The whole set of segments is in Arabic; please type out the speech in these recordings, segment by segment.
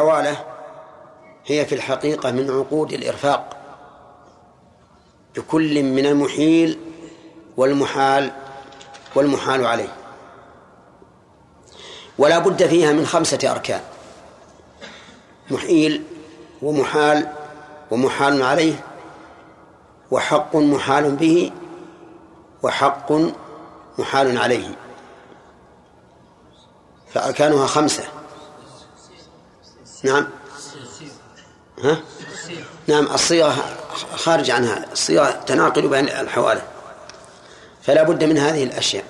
الحوالة هي في الحقيقة من عقود الإرفاق. بكل من المحيل والمحال والمحال عليه. ولا بد فيها من خمسة أركان. محيل ومحال ومحال عليه وحق محال به وحق محال عليه. فأركانها خمسة. نعم. ها؟ نعم الصيغة خارج عن هذا الصيغة تناقل بين الحوالة فلا بد من هذه الأشياء.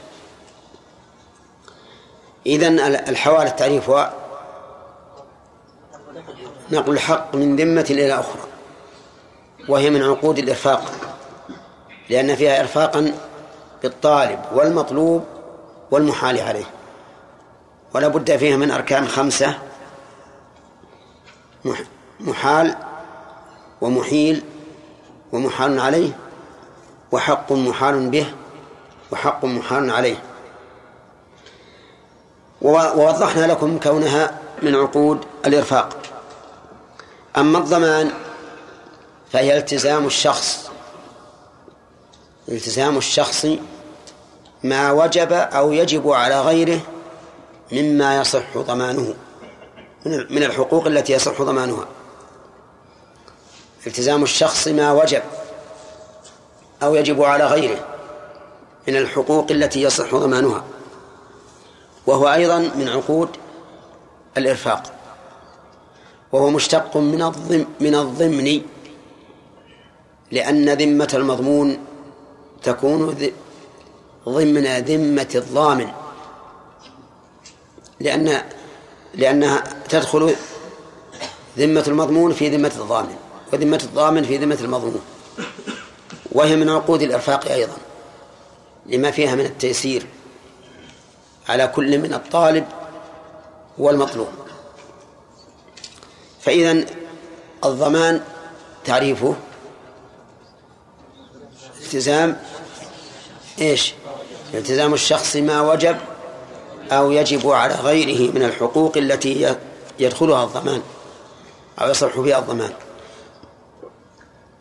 إذن الحوالة تعريفها نقل الحق من ذمة إلى أخرى. وهي من عقود الإرفاق. لأن فيها إرفاقا بالطالب والمطلوب والمحال عليه. ولا بد فيها من أركان خمسة محال ومحيل ومحال عليه وحق محال به وحق محال عليه. ووضحنا لكم كونها من عقود الإرفاق. أما الضمان فهي التزام الشخص التزام الشخص ما وجب أو يجب على غيره مما يصح ضمانه. من الحقوق التي يصح ضمانها. التزام الشخص ما وجب أو يجب على غيره من الحقوق التي يصح ضمانها. وهو أيضا من عقود الإرفاق. وهو مشتق من الضم من الضمن لأن ذمة المضمون تكون ضمن ذمة الضامن. لأن لأنها تدخل ذمة المضمون في ذمة الضامن وذمة الضامن في ذمة المضمون. وهي من عقود الإرفاق أيضا لما فيها من التيسير على كل من الطالب والمطلوب. فإذا الضمان تعريفه التزام إيش؟ التزام الشخص ما وجب أو يجب على غيره من الحقوق التي يدخلها الضمان أو يصلح فيها الضمان.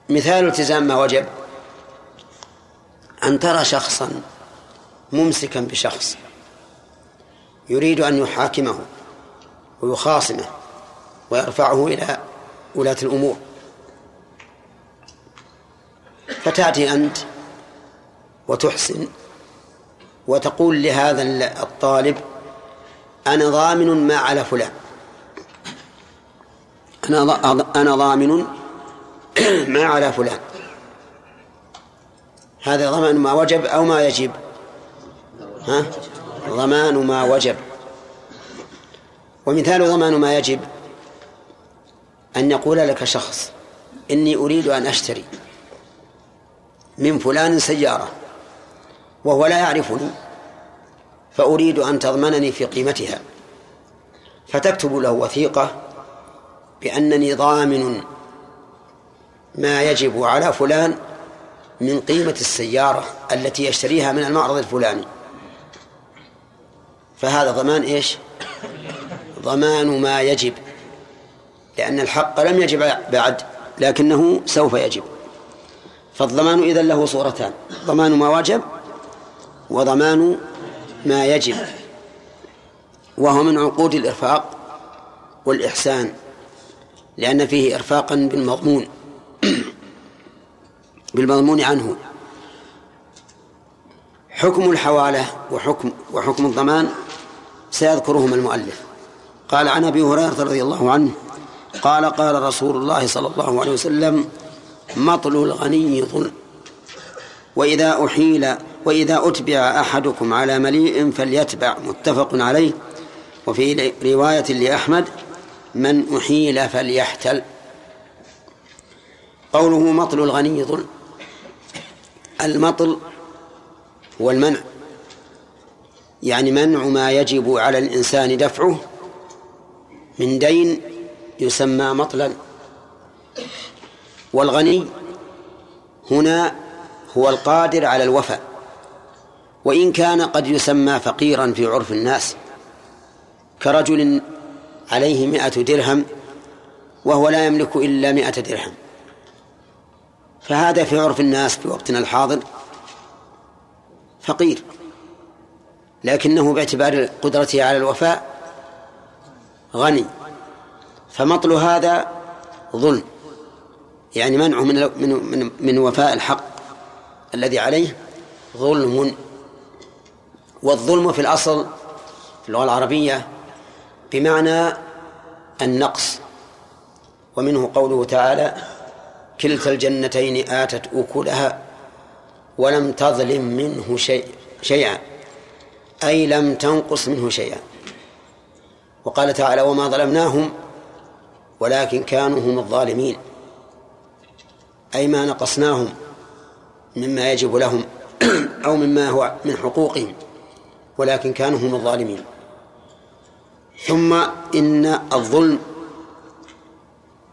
مثال التزام ما وجب. أن ترى شخصا ممسكا بشخص يريد أن يحاكمه ويخاصمه ويرفعه إلى ولاة الأمور. فتأتي أنت وتحسن وتقول لهذا الطالب أنا ضامن ما على فلان. أنا أنا ضامن ما على فلان. هذا ضمان ما وجب أو ما يجب؟ ها؟ ضمان ما وجب. ومثال ضمان ما يجب أن يقول لك شخص إني أريد أن أشتري من فلان سيارة. وهو لا يعرفني فأريد أن تضمنني في قيمتها. فتكتب له وثيقة بأنني ضامن ما يجب على فلان من قيمة السيارة التي يشتريها من المعرض الفلاني. فهذا ضمان إيش؟ ضمان ما يجب لأن الحق لم يجب بعد لكنه سوف يجب. فالضمان إذن له صورتان ضمان ما وجب وضمان ما يجب وهو من عقود الإرفاق والإحسان لأن فيه إرفاقا بالمضمون بالمضمون عنه. حكم الحوالة وحكم وحكم الضمان سيذكرهما المؤلف. قال عن أبي هريرة رضي الله عنه قال قال رسول الله صلى الله عليه وسلم مطل الغني ظلم وإذا أحيل وإذا أتبع أحدكم على مليء فليتبع متفق عليه. وفي رواية لأحمد من أحيل فليحتل. قوله مطل الغني ظلم المطل هو المنع يعني منع ما يجب على الإنسان دفعه من دين يسمى مطلا. والغني هنا هو القادر على الوفاء. وإن كان قد يسمى فقيرا في عرف الناس كرجل عليه مئة درهم وهو لا يملك إلا مئة درهم. فهذا في عرف الناس في وقتنا الحاضر فقير لكنه باعتبار قدرته على الوفاء غني. فمطل هذا ظلم يعني منعه من من من, من وفاء الحق الذي عليه ظلم. والظلم في الأصل في اللغة العربية بمعنى النقص ومنه قوله تعالى كلتا الجنتين آتت أكلها ولم تظلم منه شيء شيئا أي لم تنقص منه شيئا. وقال تعالى وما ظلمناهم ولكن كانوا هم الظالمين. أي ما نقصناهم مما يجب لهم أو مما هو من حقوقهم. ولكن كانوا هم الظالمين. ثم إن الظلم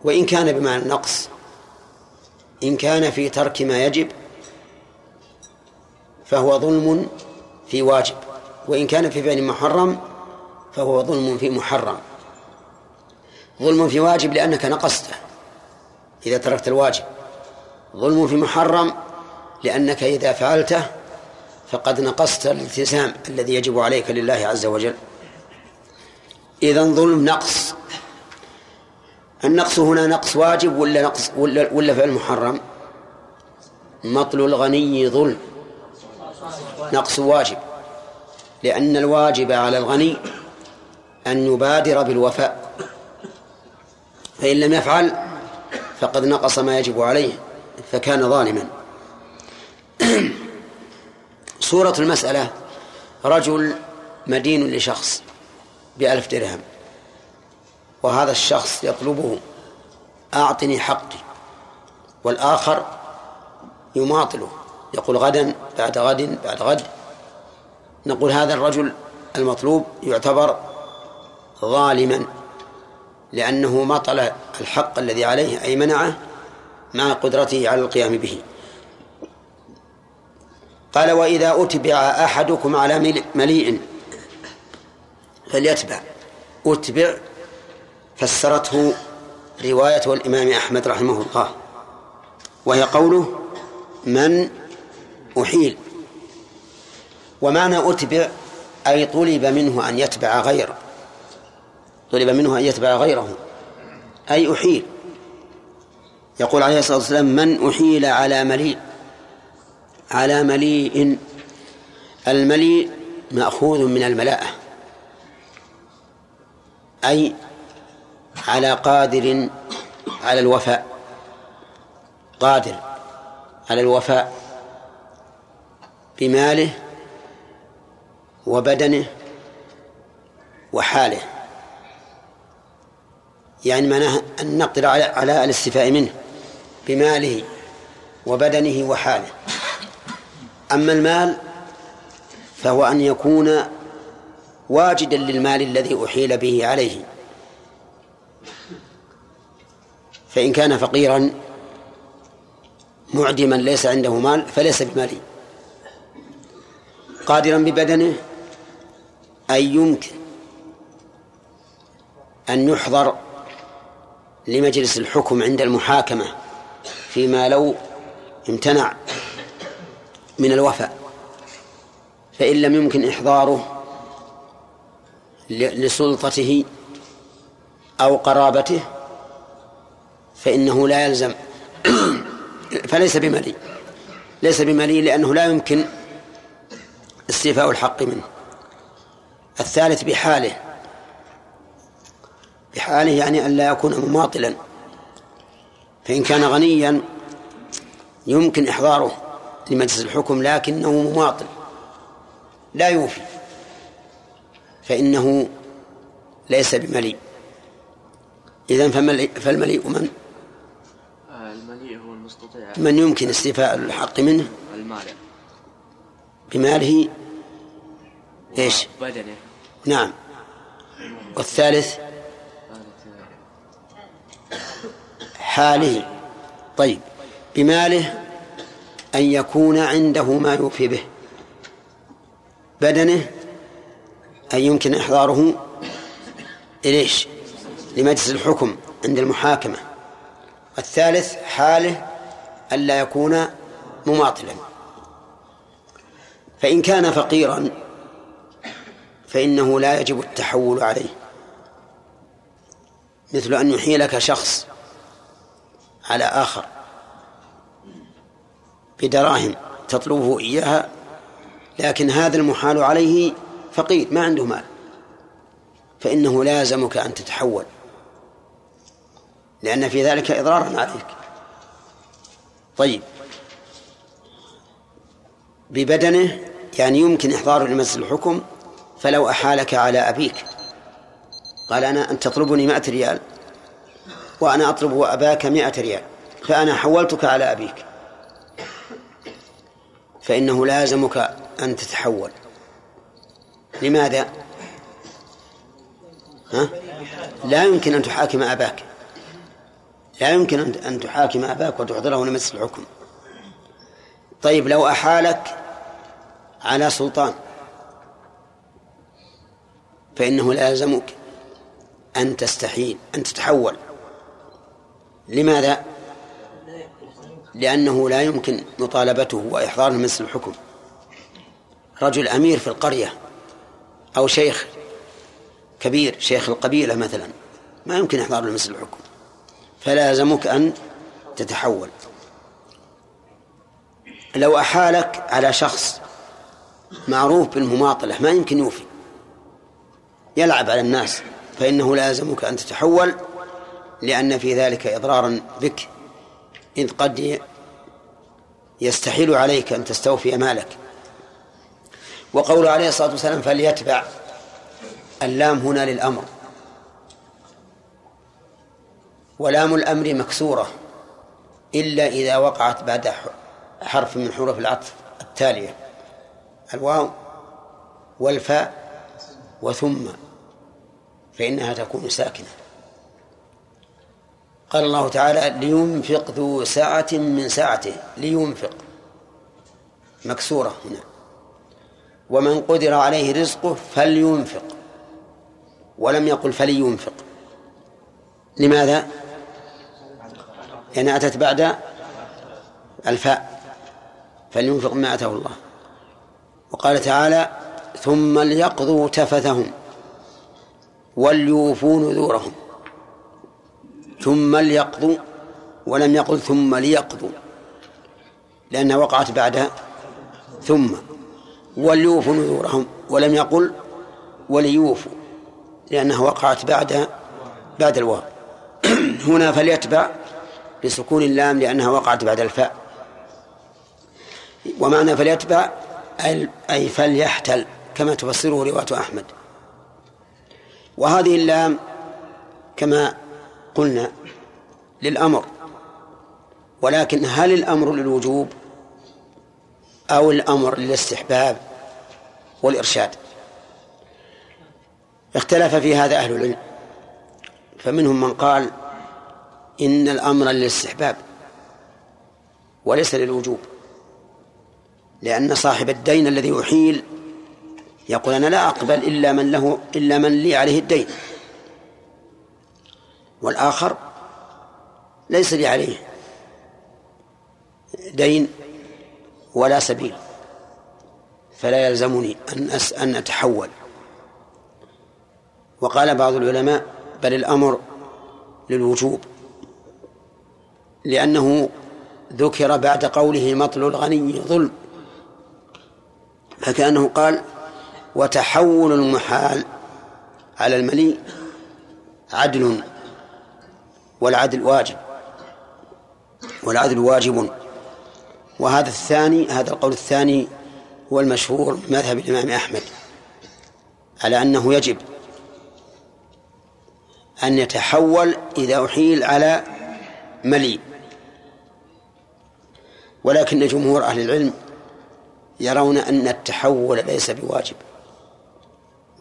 وإن كان بمعنى النقص إن كان في ترك ما يجب فهو ظلم في واجب وإن كان في فعل محرم فهو ظلم في محرم. ظلم في واجب لأنك نقصته إذا تركت الواجب. ظلم في محرم لأنك إذا فعلته فقد نقصت الالتزام الذي يجب عليك لله عز وجل. إذا ظلم نقص. النقص هنا نقص واجب ولا نقص ولا, ولا فعل محرم؟ مطل الغني ظلم. نقص واجب. لأن الواجب على الغني أن يبادر بالوفاء. فإن لم يفعل فقد نقص ما يجب عليه فكان ظالما. صورة المسألة رجل مدين لشخص بألف درهم وهذا الشخص يطلبه أعطني حقي والآخر يماطله يقول غدا بعد غد بعد غد. نقول هذا الرجل المطلوب يعتبر ظالما لأنه مطل الحق الذي عليه أي منعه مع قدرته على القيام به. قال وإذا أتبع أحدكم على مليء فليتبع. أتبع فسرته رواية الإمام أحمد رحمه الله. وهي قوله من أحيل. ومعنى أتبع أي طلب منه أن يتبع غيره. طلب منه أن يتبع غيره. أي أحيل. يقول عليه الصلاة والسلام من أحيل على مليء. على مليء. المليء مأخوذ من الملاءة أي على قادر على الوفاء قادر على الوفاء بماله وبدنه وحاله. يعني معناه أن نقدر على الاستفاء منه بماله وبدنه وحاله. أما المال فهو أن يكون واجدا للمال الذي أحيل به عليه. فإن كان فقيرا معدما ليس عنده مال فليس بمالي قادرا ببدنه أي يمكن أن يحضر لمجلس الحكم عند المحاكمة فيما لو امتنع. من الوفاء. فإن لم يمكن إحضاره لسلطته أو قرابته فإنه لا يلزم. فليس بملي. ليس بملي لأنه لا يمكن استيفاء الحق منه. الثالث بحاله. بحاله يعني أن لا يكون مماطلا. فإن كان غنيا يمكن إحضاره. لمجلس الحكم لكنه مماطل لا يوفي فإنه ليس بمليء. إذن فالمليء من؟ المليء هو المستطيع. من يمكن استيفاء الحق منه؟ المال بماله إيش؟ بدنه نعم. والثالث؟ حاله. طيب. بماله أن يكون عنده ما يوفي به. بدنه أن يمكن إحضاره إليش؟ لمجلس الحكم عند المحاكمة. الثالث حاله ألا يكون مماطلا. فإن كان فقيرا فإنه لا يجب التحول عليه. مثل أن يحيلك شخص على آخر. بدراهم تطلبه إياها لكن هذا المحال عليه فقير ما عنده مال. فإنه لازمك أن تتحول. لأن في ذلك إضرارا عليك. طيب. ببدنه يعني يمكن إحضاره لمجلس الحكم فلو أحالك على أبيك. قال أنا أن تطلبني مائة ريال وأنا أطلب أباك مائة ريال فأنا حولتك على أبيك. فإنه لازمك أن تتحول لماذا؟ ها؟ لا يمكن أن تحاكم أباك لا يمكن أن تحاكم أباك وتحضره لمجلس الحكم طيب لو أحالك على سلطان فإنه لازمك أن تستحيل أن تتحول لماذا؟ لأنه لا يمكن مطالبته وإحضاره مثل الحكم. رجل أمير في القرية أو شيخ كبير شيخ القبيلة مثلا ما يمكن إحضاره مثل الحكم. فلازمك أن تتحول. لو أحالك على شخص معروف بالمماطلة ما يمكن يوفي. يلعب على الناس فإنه لازمك أن تتحول لأن في ذلك إضرارا بك. إذ قد يستحيل عليك أن تستوفي مالك. وقول عليه الصلاة والسلام فليتبع. اللام هنا للأمر. ولام الأمر مكسورة. إلا إذا وقعت بعد حرف من حروف العطف التالية. الواو والفاء وثم. فإنها تكون ساكنة. قال الله تعالى لينفق ذو سعة من سعته لينفق. مكسورة هنا. ومن قدر عليه رزقه فلينفق. ولم يقل فلينفق. لماذا؟ لأن أتت بعد الفاء. فلينفق ما آتاه الله. وقال تعالى ثم ليقضوا تفثهم وليوفوا نذورهم ثم ليقضوا ولم يقل ثم ليقضوا لأنها وقعت بعد ثم وليوفوا نذورهم ولم يقل وليوفوا لأنها وقعت بعد بعد الواو. هنا فليتبع بسكون اللام لأنها وقعت بعد الفاء. ومعنى فليتبع أي فليحتل كما تفسره رواية أحمد. وهذه اللام كما قلنا للأمر ولكن هل الأمر للوجوب أو الأمر للاستحباب والإرشاد؟ اختلف في هذا أهل العلم فمنهم من قال إن الأمر للاستحباب وليس للوجوب لأن صاحب الدين الذي يحيل يقول أنا لا أقبل إلا من له إلا من لي عليه الدين. والآخر ليس لي عليه دين ولا سبيل فلا يلزمني أن أس أن أتحول. وقال بعض العلماء بل الأمر للوجوب لأنه ذكر بعد قوله مطل الغني ظلم فكأنه قال وتحول المحال على المليء عدل والعدل واجب. والعدل واجب. وهذا الثاني هذا القول الثاني هو المشهور مذهب الإمام أحمد على أنه يجب أن يتحول إذا أحيل على مليء. ولكن جمهور أهل العلم يرون أن التحول ليس بواجب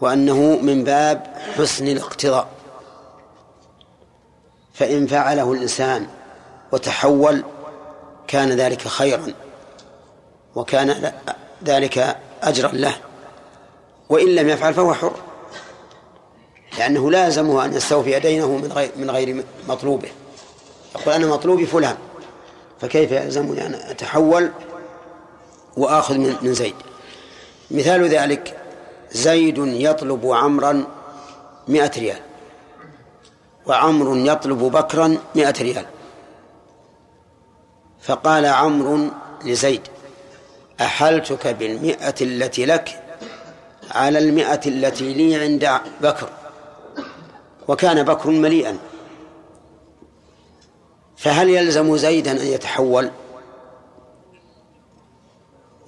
وأنه من باب حسن الاقتضاء. فإن فعله الإنسان وتحول كان ذلك خيرا وكان ذلك أجرا له. وإن لم يفعل فهو حر لأنه لازمه أن يستوفي دينه من غير من غير مطلوبه. يقول أنا مطلوبي فلان فكيف يلزمني أن أتحول وآخذ من زيد؟ مثال ذلك زيد يطلب عمرا مئة ريال. وعمر يطلب بكرا مئة ريال. فقال عمرو لزيد أحلتك بالمئة التي لك على المئة التي لي عند بكر؟ وكان بكر مليئا. فهل يلزم زيدا أن يتحول؟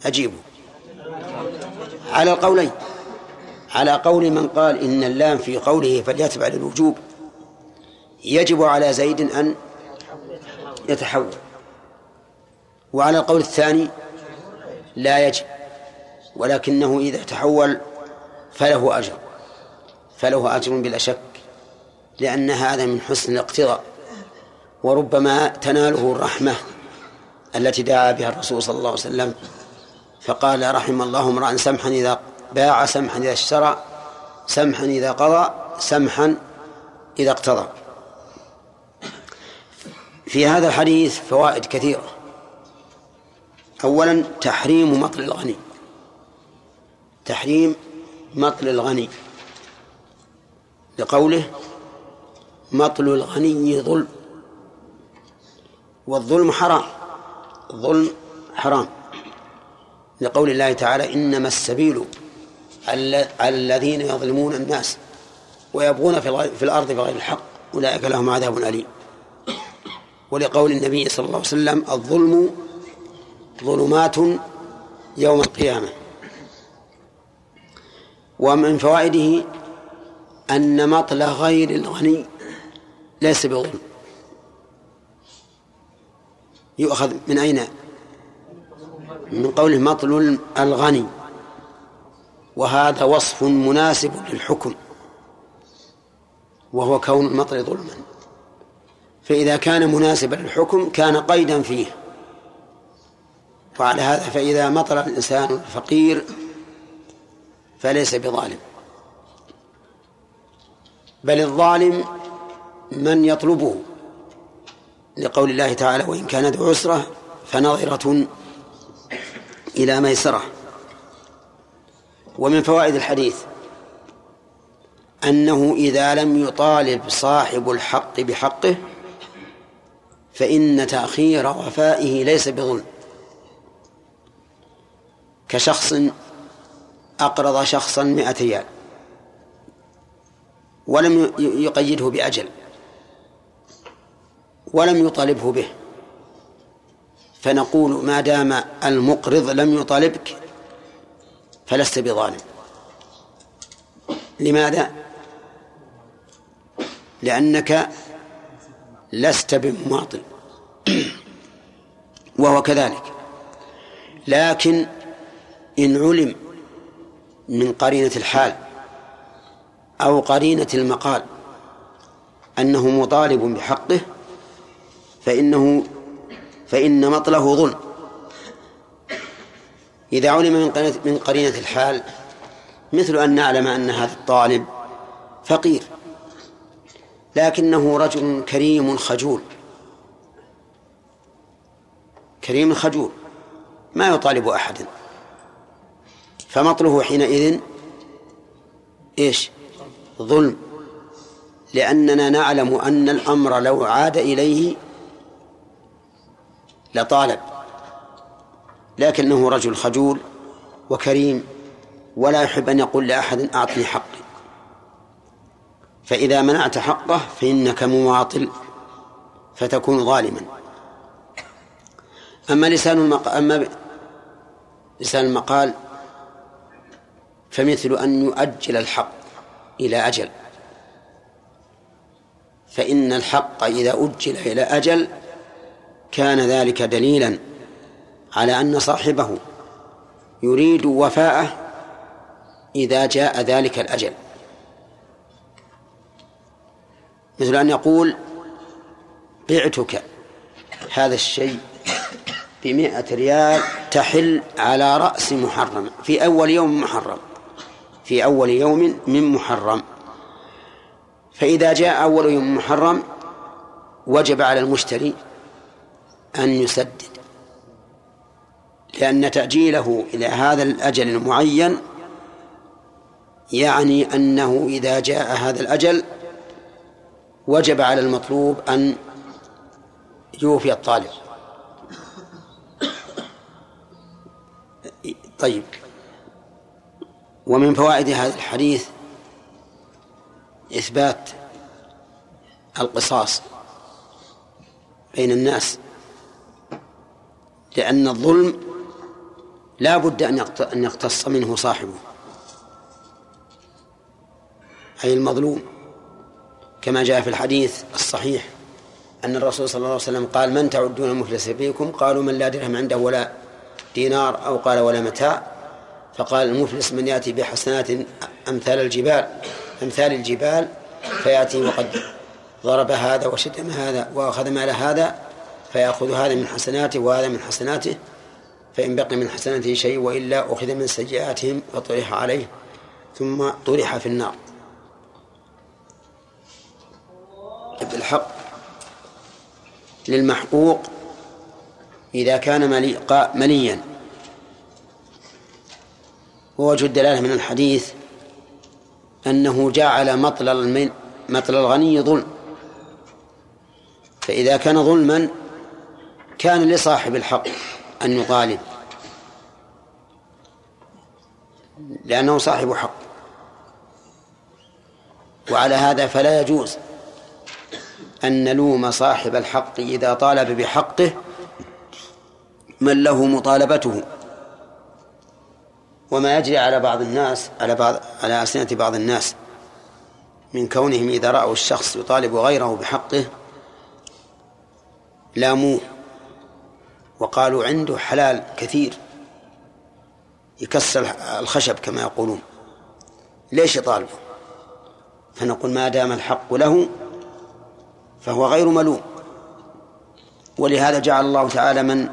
أجيبه على القولين. على قول من قال إن اللام في قوله فليتبع للوجوب. يجب على زيد أن يتحول. وعلى القول الثاني لا يجب ولكنه إذا تحول فله أجر فله أجر بلا شك لأن هذا من حسن الاقتضاء. وربما تناله الرحمة التي دعا بها الرسول صلى الله عليه وسلم فقال رحم الله امرأ سمحا إذا باع سمحا إذا اشترى سمحا إذا قضى سمحا إذا اقتضى. في هذا الحديث فوائد كثيرة. أولا تحريم مطل الغني. تحريم مطل الغني. لقوله مطل الغني ظلم. والظلم حرام. الظلم حرام. لقول الله تعالى إنما السبيل على الذين يظلمون الناس ويبغون في الأرض بغير الحق. أولئك لهم عذاب أليم. ولقول النبي صلى الله عليه وسلم الظلم ظلمات يوم القيامة. ومن فوائده أن مطل غير الغني ليس بظلم. يؤخذ من أين؟ من قوله مطل الغني. وهذا وصف مناسب للحكم. وهو كون المطل ظلما. فإذا كان مناسبا للحكم كان قيدا فيه. وعلى هذا فإذا مطل الإنسان الفقير فليس بظالم. بل الظالم من يطلبه لقول الله تعالى وإن كان ذو عسرة فنظرة إلى ميسرة. ومن فوائد الحديث أنه إذا لم يطالب صاحب الحق بحقه فإن تأخير وفائه ليس بظلم كشخص أقرض شخصا مئة ريال ولم يقيده بأجل ولم يطالبه به فنقول ما دام المقرض لم يطالبك فلست بظالم لماذا؟ لأنك لست بمماطل. وهو كذلك. لكن إن علم من قرينة الحال أو قرينة المقال أنه مطالب بحقه فإنه فإن مطله ظلم. إذا علم من من قرينة الحال مثل أن نعلم أن هذا الطالب فقير. لكنه رجل كريم خجول. كريم خجول. ما يطالب أحدا فمطله حينئذ إيش؟ ظلم. لأننا نعلم أن الأمر لو عاد إليه لطالب. لكنه رجل خجول وكريم ولا يحب أن يقول لأحد أعطني حقي. فإذا منعت حقه فإنك مواطل فتكون ظالما. أما لسان المقال أما لسان المقال فمثل أن يؤجل الحق إلى أجل. فإن الحق إذا أجل إلى أجل كان ذلك دليلا على أن صاحبه يريد وفاءه إذا جاء ذلك الأجل. مثل أن يقول بعتك هذا الشيء بمئة ريال تحل على رأس محرم في أول يوم محرم في أول يوم من محرم. فإذا جاء أول يوم محرم وجب على المشتري أن يسدد لأن تأجيله إلى هذا الأجل المعين يعني أنه إذا جاء هذا الأجل وجب على المطلوب أن يوفي الطالب. طيب. ومن فوائد هذا الحديث إثبات القصاص بين الناس لأن الظلم لا بد أن يقتص منه صاحبه أي المظلوم. كما جاء في الحديث الصحيح أن الرسول صلى الله عليه وسلم قال من تعدون المفلس فيكم؟ قالوا من لا درهم عنده ولا دينار أو قال ولا متاع. فقال المفلس من يأتي بحسنات أمثال الجبال أمثال الجبال فيأتي وقد ضرب هذا وشتم هذا وأخذ مال هذا فيأخذ هذا من حسناته وهذا من حسناته فإن بقي من حسناته شيء وإلا أخذ من سيئاتهم فطرح عليه ثم طرح في النار. الحق للمحقوق إذا كان مليا. ووجه الدلالة من الحديث أنه جعل مطل مطل الغني ظلم. فإذا كان ظلما كان لصاحب الحق أن يطالب. لأنه صاحب حق. وعلى هذا فلا يجوز أن نلوم صاحب الحق إذا طالب بحقه من له مطالبته. وما يجري على بعض الناس على بعض على ألسنة بعض الناس من كونهم إذا رأوا الشخص يطالب غيره بحقه لاموه وقالوا عنده حلال كثير يكسر الخشب كما يقولون. ليش يطالبه؟ فنقول ما دام الحق له فهو غير ملوم. ولهذا جعل الله تعالى من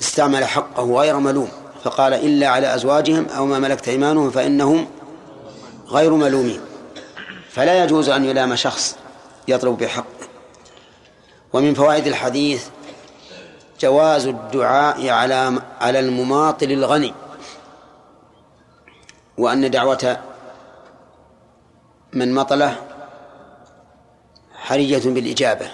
استعمل حقه غير ملوم فقال إلا على أزواجهم أو ما ملكت أيمانهم فإنهم غير ملومين. فلا يجوز أن يلام شخص يطلب بحقه. ومن فوائد الحديث جواز الدعاء على على المماطل الغني وأن دعوة من مطله حرية بالإجابة.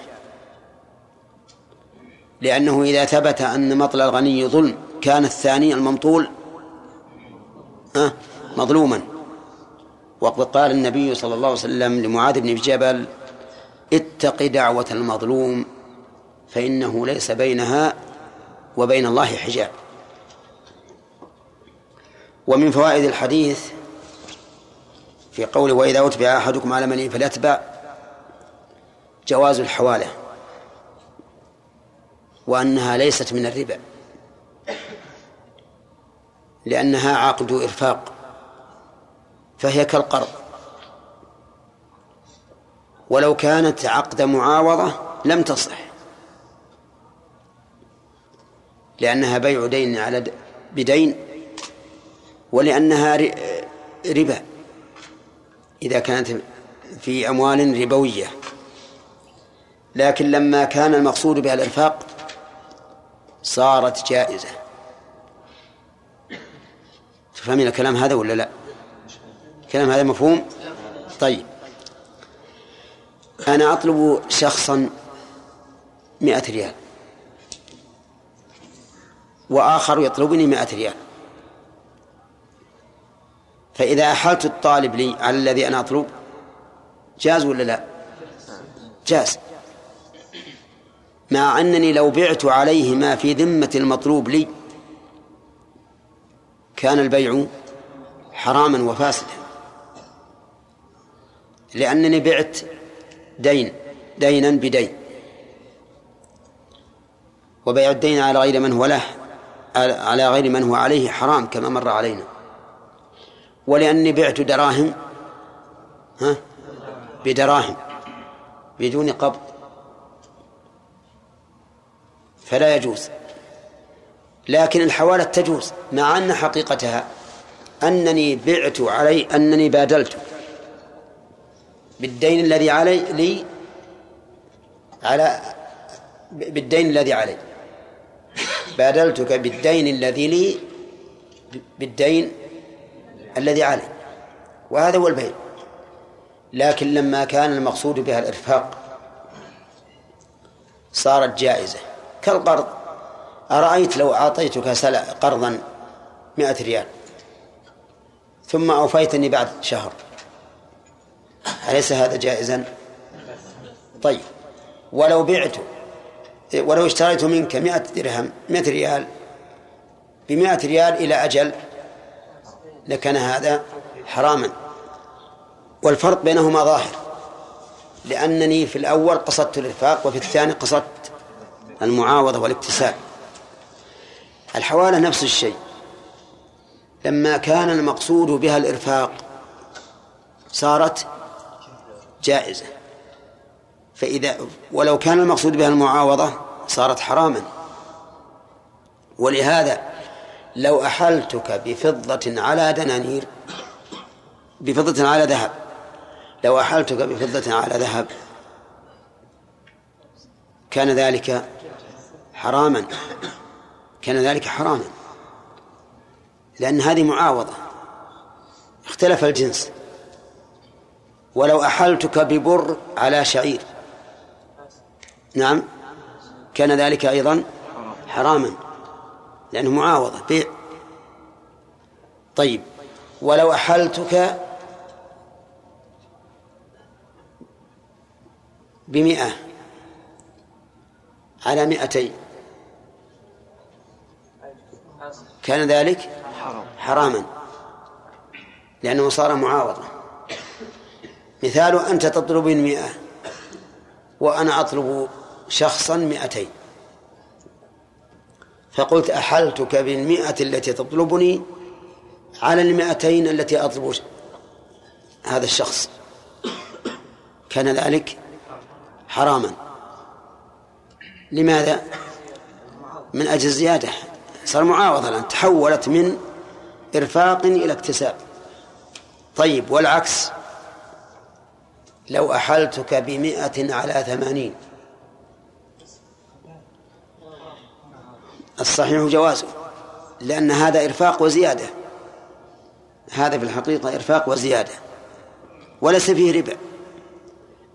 لأنه إذا ثبت أن مطل الغني ظلم كان الثاني الممطول مظلوما. وقد قال النبي صلى الله عليه وسلم لمعاذ بن جبل اتق دعوة المظلوم فإنه ليس بينها وبين الله حجاب. ومن فوائد الحديث في قوله وإذا أتبع أحدكم على ملئ فليتبع جواز الحوالة وأنها ليست من الربا لأنها عقد إرفاق فهي كالقرض. ولو كانت عقد معاوضة لم تصح لأنها بيع دين على بدين ولأنها ربا. إذا كانت في أموال ربوية. لكن لما كان المقصود بها الإرفاق صارت جائزة. تفهمين الكلام هذا ولا لا؟ الكلام هذا مفهوم؟ طيب. أنا أطلب شخصا مئة ريال. وآخر يطلبني مئة ريال. فإذا أحلت الطالب لي على الذي أنا أطلب جاز ولا لا؟ جاز. مع أنني لو بعت عليه ما في ذمة المطلوب لي كان البيع حراما وفاسدا. لأنني بعت دين دينا بدين. وبيع الدين على غير من هو له على غير من هو عليه حرام كما مر علينا. ولأني بعت دراهم ها؟ بدراهم بدون قبض. فلا يجوز. لكن الحوالة تجوز مع أن حقيقتها أنني بعت علي أنني بادلت بالدين الذي علي لي على بالدين الذي علي. بادلتك بالدين الذي لي بالدين الذي علي. وهذا هو البيع لكن لما كان المقصود بها الإرفاق صارت جائزة. كالقرض. أرأيت لو أعطيتك قرضا مئة ريال ثم أوفيتني بعد شهر. أليس هذا جائزا؟ طيب. ولو بعت ولو اشتريت منك مئة درهم مئة ريال بمئة ريال إلى أجل لكان هذا حراما. والفرق بينهما ظاهر لأنني في الأول قصدت الإرفاق وفي الثاني قصدت المعاوضة والاكتساب الحوالة نفس الشيء. لما كان المقصود بها الإرفاق صارت جائزة. فإذا ولو كان المقصود بها المعاوضة صارت حراما. ولهذا لو أحلتك بفضة على دنانير بفضة على ذهب لو أحلتك بفضة على ذهب كان ذلك حراما. كان ذلك حراما. لأن هذه معاوضة. اختلف الجنس. ولو أحلتك ببر على شعير. نعم. كان ذلك أيضا حراما. لأنه معاوضة. بيع. طيب. ولو أحلتك بمئة. على مئتين. كان ذلك حراما لأنه صار معاوضة مثال أنت تطلب مئة وأنا أطلب شخصا مئتين. فقلت أحلتك بالمئة التي تطلبني على المئتين التي أطلب هذا الشخص. كان ذلك حراما. لماذا؟ من أجل الزيادة صار معاوضة الآن. تحولت من إرفاق إلى اكتساب. طيب والعكس. لو أحلتك بمئة على ثمانين. الصحيح جوازه لأن هذا إرفاق وزيادة. هذا في الحقيقة إرفاق وزيادة. وليس فيه ربا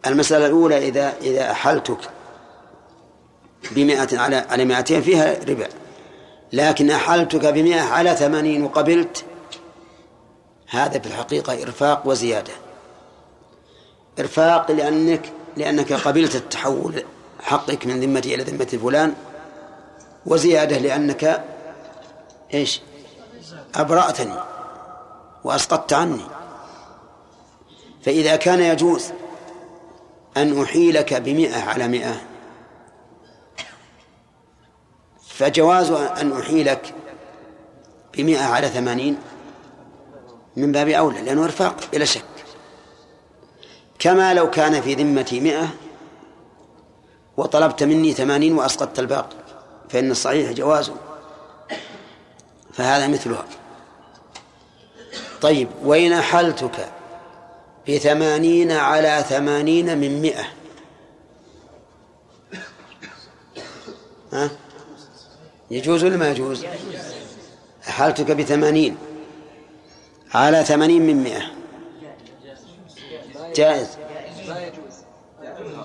المسألة الأولى إذا إذا أحلتك بمئة على على مئتين فيها ربا لكن أحلتك بمئة على ثمانين وقبلت. هذا في الحقيقة إرفاق وزيادة. إرفاق لأنك لأنك قبلت التحول حقك من ذمتي إلى ذمة فلان. وزيادة لأنك إيش؟ أبرأتني وأسقطت عني. فإذا كان يجوز أن أحيلك بمئة على مئة فجواز أن أحيلك بمئة على ثمانين من باب أولى لأنه إرفاق بلا شك. كما لو كان في ذمتي مئة وطلبت مني ثمانين وأسقطت الباقي فإن الصحيح جوازه فهذا مثلها. طيب وإن أحلتك بثمانين على ثمانين من مئة؟ ها؟ يجوز ولا ما يجوز؟ أحلتك بثمانين. على ثمانين من مئة. جائز.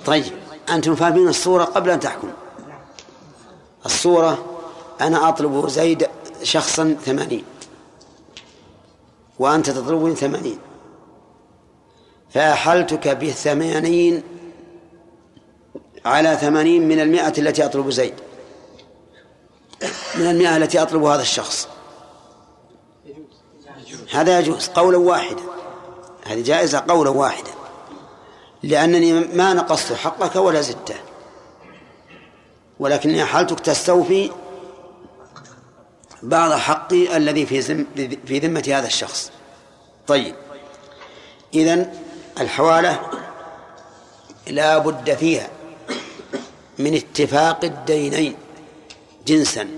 طيب أنتم فاهمين الصورة قبل أن تحكم. الصورة أنا أطلب زيد شخصا ثمانين. وأنت تطلبني ثمانين. فأحلتك بثمانين على ثمانين من المئة التي أطلب زيد. من المئة التي أطلب هذا الشخص. هذا يجوز قولا واحدا. هذه جائزة قولا واحدا. لأنني ما نقصت حقك ولا زدته. ولكني حالتك تستوفي بعض حقي الذي في في ذمة هذا الشخص. طيب. إذن الحوالة لا بد فيها من اتفاق الدينين. جنسا.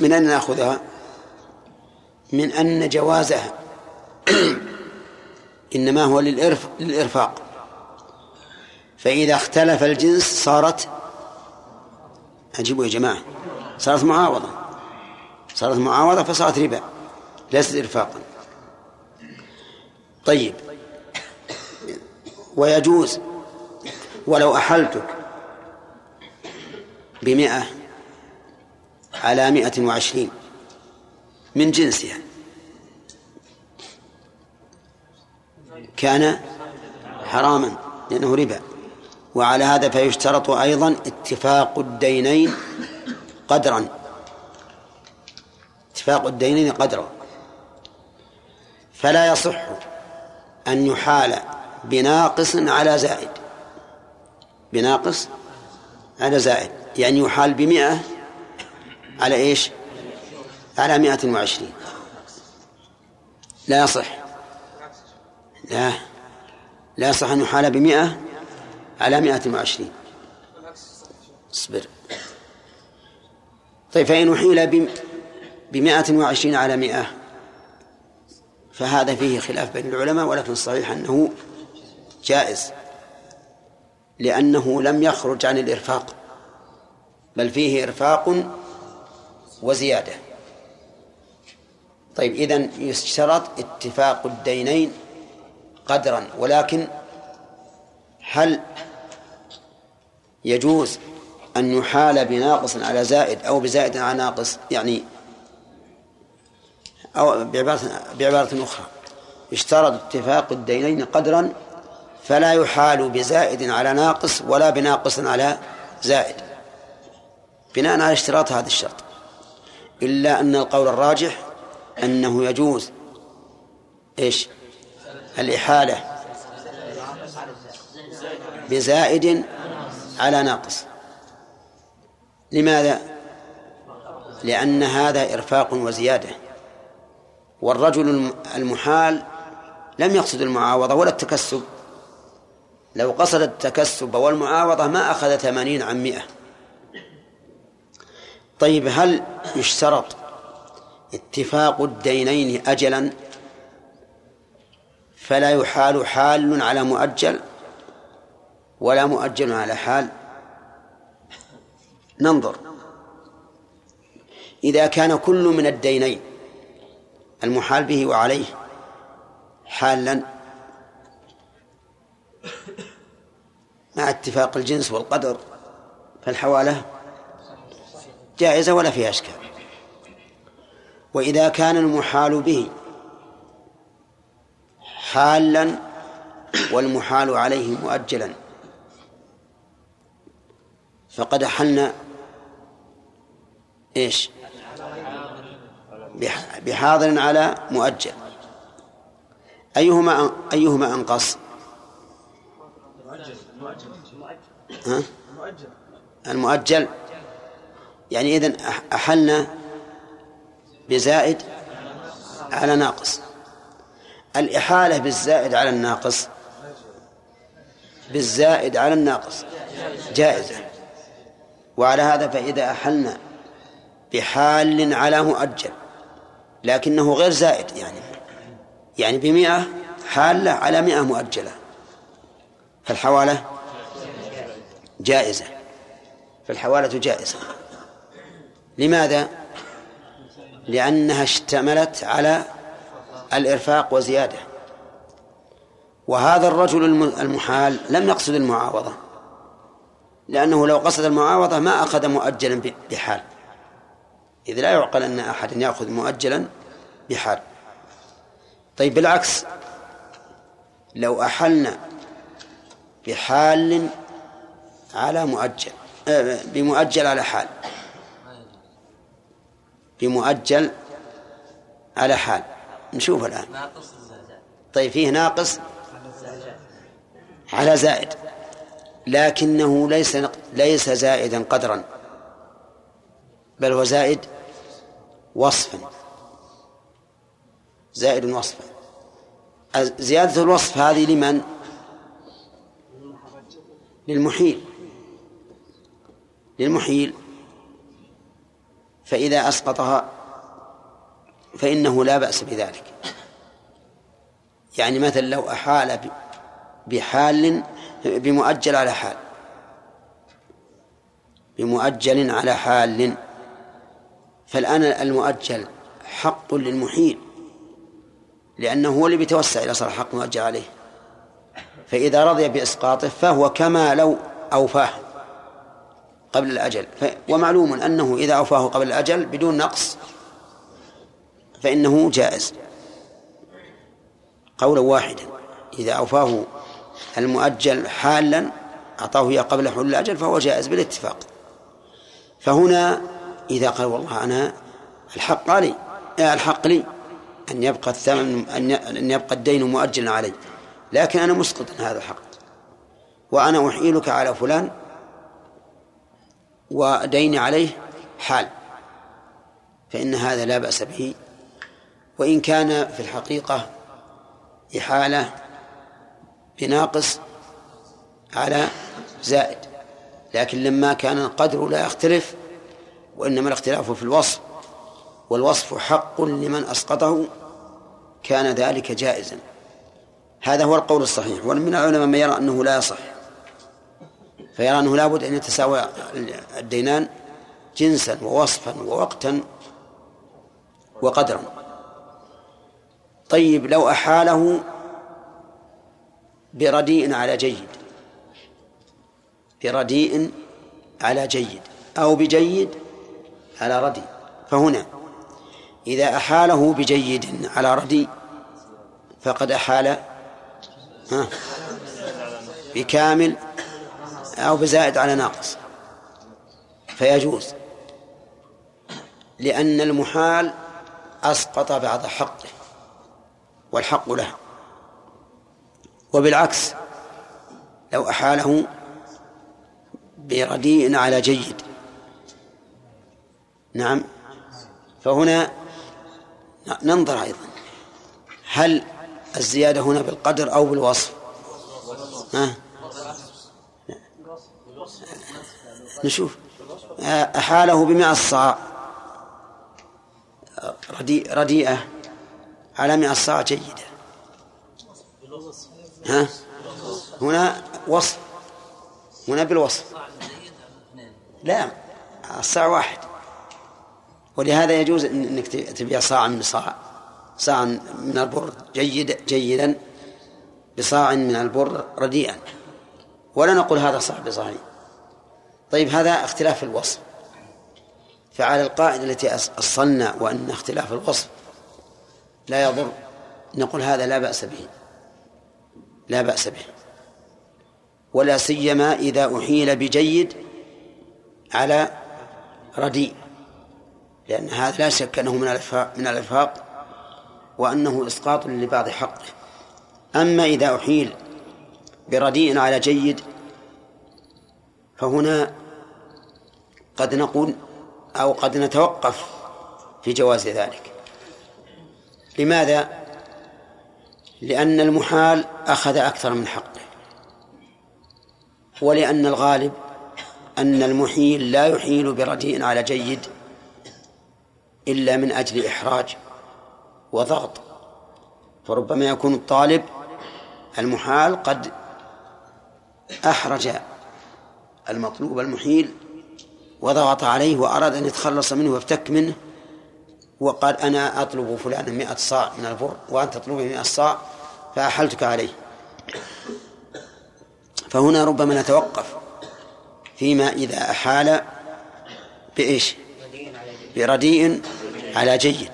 من أين نأخذها؟ من أن جوازها. إنما هو للإرف للإرفاق. فإذا اختلف الجنس صارت أجيبوا يا جماعة صارت معاوضة. صارت معاوضة فصارت ربا ليست إرفاقا. طيب. ويجوز. ولو أحلتك. بمئة على مئة وعشرين. من جنسها كان حراما لأنه ربا. وعلى هذا فيشترط أيضا اتفاق الدينين قدرا. اتفاق الدينين قدرا. فلا يصح أن يحال بناقص على زائد. بناقص على زائد. يعني يحال بمئة على إيش؟ على مئة وعشرين. لا يصح. لا. لا يصح أن يحال بمئة على مئة وعشرين. اصبر. طيب فإن أحيل بمئة وعشرين على مئة فهذا فيه خلاف بين العلماء ولكن الصحيح أنه جائز لأنه لم يخرج عن الإرفاق. بل فيه إرفاق وزيادة. طيب إذن يشترط اتفاق الدينين قدرا ولكن هل يجوز أن يحال بناقص على زائد أو بزائد على ناقص؟ يعني أو بعبارة, بعبارة أخرى اشترط اتفاق الدينين قدرا فلا يحال بزائد على ناقص ولا بناقص على زائد. بناء على اشتراط هذا الشرط. إلا أن القول الراجح أنه يجوز. إيش؟ الإحالة بزائد على ناقص. لماذا؟ لأن هذا إرفاق وزيادة. والرجل المحال لم يقصد المعاوضة ولا التكسب. لو قصد التكسب والمعاوضة ما أخذ ثمانين عن مئة. طيب هل يشترط اتفاق الدينين أجلا؟ فلا يحال حال على مؤجل ولا مؤجل على حال. ننظر. إذا كان كل من الدينين المحال به وعليه حالا مع اتفاق الجنس والقدر فالحوالة جائزة ولا فيها أشكال. وإذا كان المحال به حالا والمحال عليه مؤجلا فقد أحلنا إيش؟ بحاضر على مؤجل. أيهما أيهما أنقص؟ ها؟ المؤجل. يعني إذن أحلنا بزائد على ناقص. الإحالة بالزائد على الناقص بالزائد على الناقص جائزة. وعلى هذا فإذا أحلنا بحال على مؤجل لكنه غير زائد يعني يعني بمئة حالة على مئة مؤجلة فالحوالة جائزة فالحوالة جائزة. لماذا؟ لأنها اشتملت على الإرفاق وزيادة. وهذا الرجل المحال لم يقصد المعاوضة لأنه لو قصد المعاوضة ما أخذ مؤجلا بحال. إذ لا يعقل أن أحد يأخذ مؤجلا بحال. طيب بالعكس لو أحلنا بحال على مؤجل آه، بمؤجل على حال بمؤجل على حال. نشوف الآن. طيب فيه ناقص على زائد. لكنه ليس ليس زائدا قدرا بل هو زائد وصفا. زائد وصفا. زيادة الوصف هذه لمن؟ للمحيل. للمحيل. فإذا أسقطها فإنه لا بأس بذلك. يعني مثلا لو أحال بحال بمؤجل على حال. بمؤجل على حال. فالآن المؤجل حق للمحيل لأنه هو اللي بيتوسع إلى صار حق مؤجل عليه. فإذا رضي بإسقاطه فهو كما لو أوفاه. قبل الأجل. ومعلوم أنه إذا أوفاه قبل الأجل بدون نقص فإنه جائز. قولا واحدا إذا أوفاه المؤجل حالا أعطاه إياه قبل حلول الأجل فهو جائز بالاتفاق. فهنا إذا قال والله أنا الحق علي الحق لي أن يبقى الثمن أن يبقى الدين مؤجلا علي لكن أنا مسقط هذا الحق. وأنا أحيلك على فلان ودين عليه حال فإن هذا لا بأس به. وإن كان في الحقيقة إحالة بناقص على زائد لكن لما كان القدر لا يختلف وإنما الاختلاف في الوصف والوصف حق لمن أسقطه كان ذلك جائزا. هذا هو القول الصحيح ومن العلماء من يرى أنه لا يصح. فيرى أنه لابد أن يتساوى الدينان جنسا ووصفا ووقتا وقدرا. طيب لو أحاله برديء على جيد برديء على جيد أو بجيد على رديء فهنا إذا أحاله بجيد على رديء فقد أحال بكامل أو بزائد على ناقص. فيجوز. لأن المحال أسقط بعض حقه والحق له. وبالعكس لو أحاله برديء على جيد. نعم. فهنا ننظر أيضا هل الزيادة هنا بالقدر أو بالوصف؟ ها؟ نشوف. أحاله بمئة صاع. رديئة على مئة صاع جيدة. ها؟ هنا وصف. هنا بالوصف. لا الصاع واحد. ولهذا يجوز إنك تبيع صاعا من صاع. صاعا من البر جيد جيدا بصاع من البر رديئا ولا نقول هذا صاع بصاعين طيب هذا اختلاف الوصف. فعلى القاعدة التي أصلنا وأن اختلاف الوصف لا يضر نقول هذا لا بأس به. لا بأس به. ولا سيما إذا أحيل بجيد على رديء لأن هذا لا شك أنه من الإفاق من الإفاق وأنه إسقاط لبعض حقه. أما إذا أحيل برديء على جيد فهنا قد نقول أو قد نتوقف في جواز ذلك لماذا؟ لأن المحال أخذ أكثر من حقه ولأن الغالب أن المحيل لا يحيل برديء على جيد إلا من أجل إحراج وضغط فربما يكون الطالب المحال قد أحرج المطلوب المحيل وضغط عليه وأراد أن يتخلص منه ويفتك منه. وقال أنا أطلب فلانا مئة صاع من البر وأنت تطلبني مئة صاع فأحلتك عليه. فهنا ربما نتوقف فيما إذا أحال بإيش؟ برديء على جيد.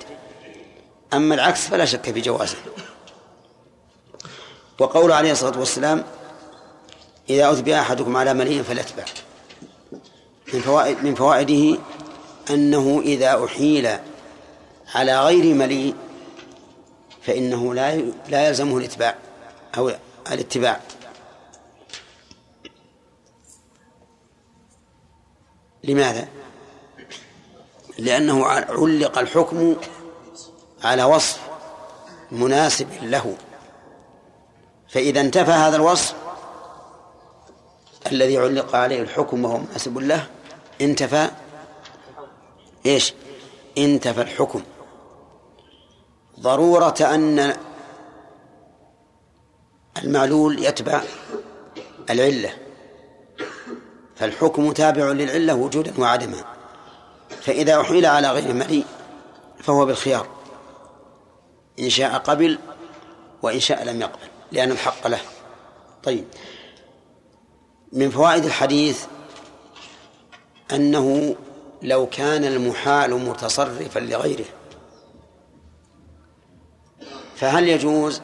أما العكس فلا شك في جوازه. وقول عليه الصلاة والسلام إذا أتبع أحدكم على مليء فليتبع. من فوائد من فوائده أنه إذا أحيل على غير مليء فإنه لا لا يلزمه الإتباع أو الاتباع. لماذا؟ لأنه علق الحكم على وصف مناسب له. فإذا انتفى هذا الوصف الذي علق عليه الحكم وهو مناسب له انتفى. إيش؟ انتفى الحكم. ضرورة أن المعلول يتبع العلة. فالحكم تابع للعلة وجودا وعدما. فإذا أحيل على غير مليء فهو بالخيار. إن شاء قبل وإن شاء لم يقبل لأن الحق له. طيب. من فوائد الحديث أنه لو كان المحال متصرفا لغيره فهل يجوز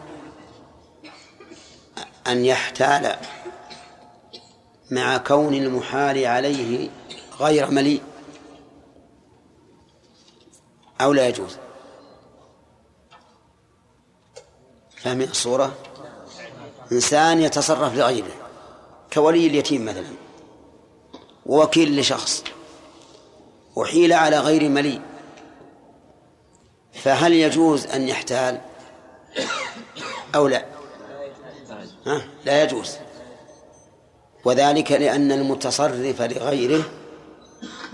أن يحتال مع كون المحال عليه غير مليء؟ أو لا يجوز؟ فاهمين الصورة؟ إنسان يتصرف لغيره. كولي اليتيم مثلا ووكيل لشخص وحيل على غير مليء فهل يجوز أن يحتال؟ أو لا؟ ها؟ لا يجوز. وذلك لأن المتصرف لغيره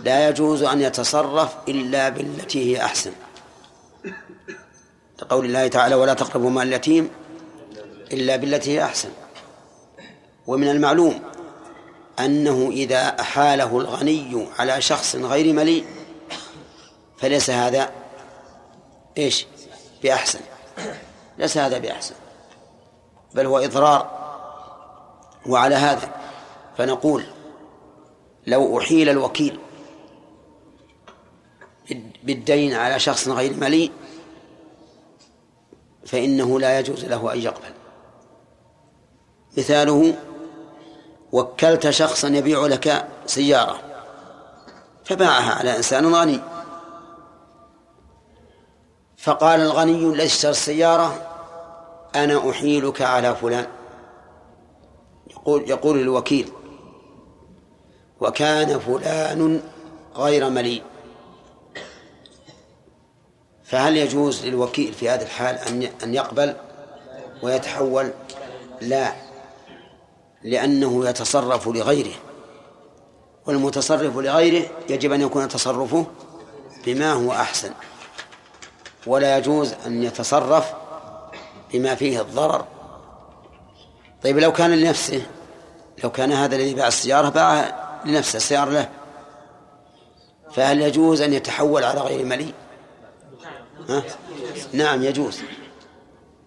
لا يجوز أن يتصرف إلا بالتي هي أحسن. لقول الله تعالى ولا تقربوا مال اليتيم إلا بالتي هي أحسن. ومن المعلوم أنه إذا أحاله الغني على شخص غير مليء فليس هذا إيش؟ بأحسن. ليس هذا بأحسن. بل هو إضرار. وعلى هذا فنقول لو أحيل الوكيل بالدين على شخص غير مليء فإنه لا يجوز له أن يقبل. مثاله وكلت شخصا يبيع لك سيارة. فباعها على إنسان غني. فقال الغني الذي اشترى السيارة أنا أحيلك على فلان. يقول يقول الوكيل وكان فلان غير مليء. فهل يجوز للوكيل في هذا الحال أن أن يقبل ويتحول؟ لا. لأنه يتصرف لغيره والمتصرف لغيره يجب أن يكون تصرفه بما هو أحسن ولا يجوز أن يتصرف بما فيه الضرر. طيب لو كان لنفسه لو كان هذا الذي باع السيارة باع لنفسه السيارة له فهل يجوز أن يتحول على غير مليء؟ ها؟ نعم يجوز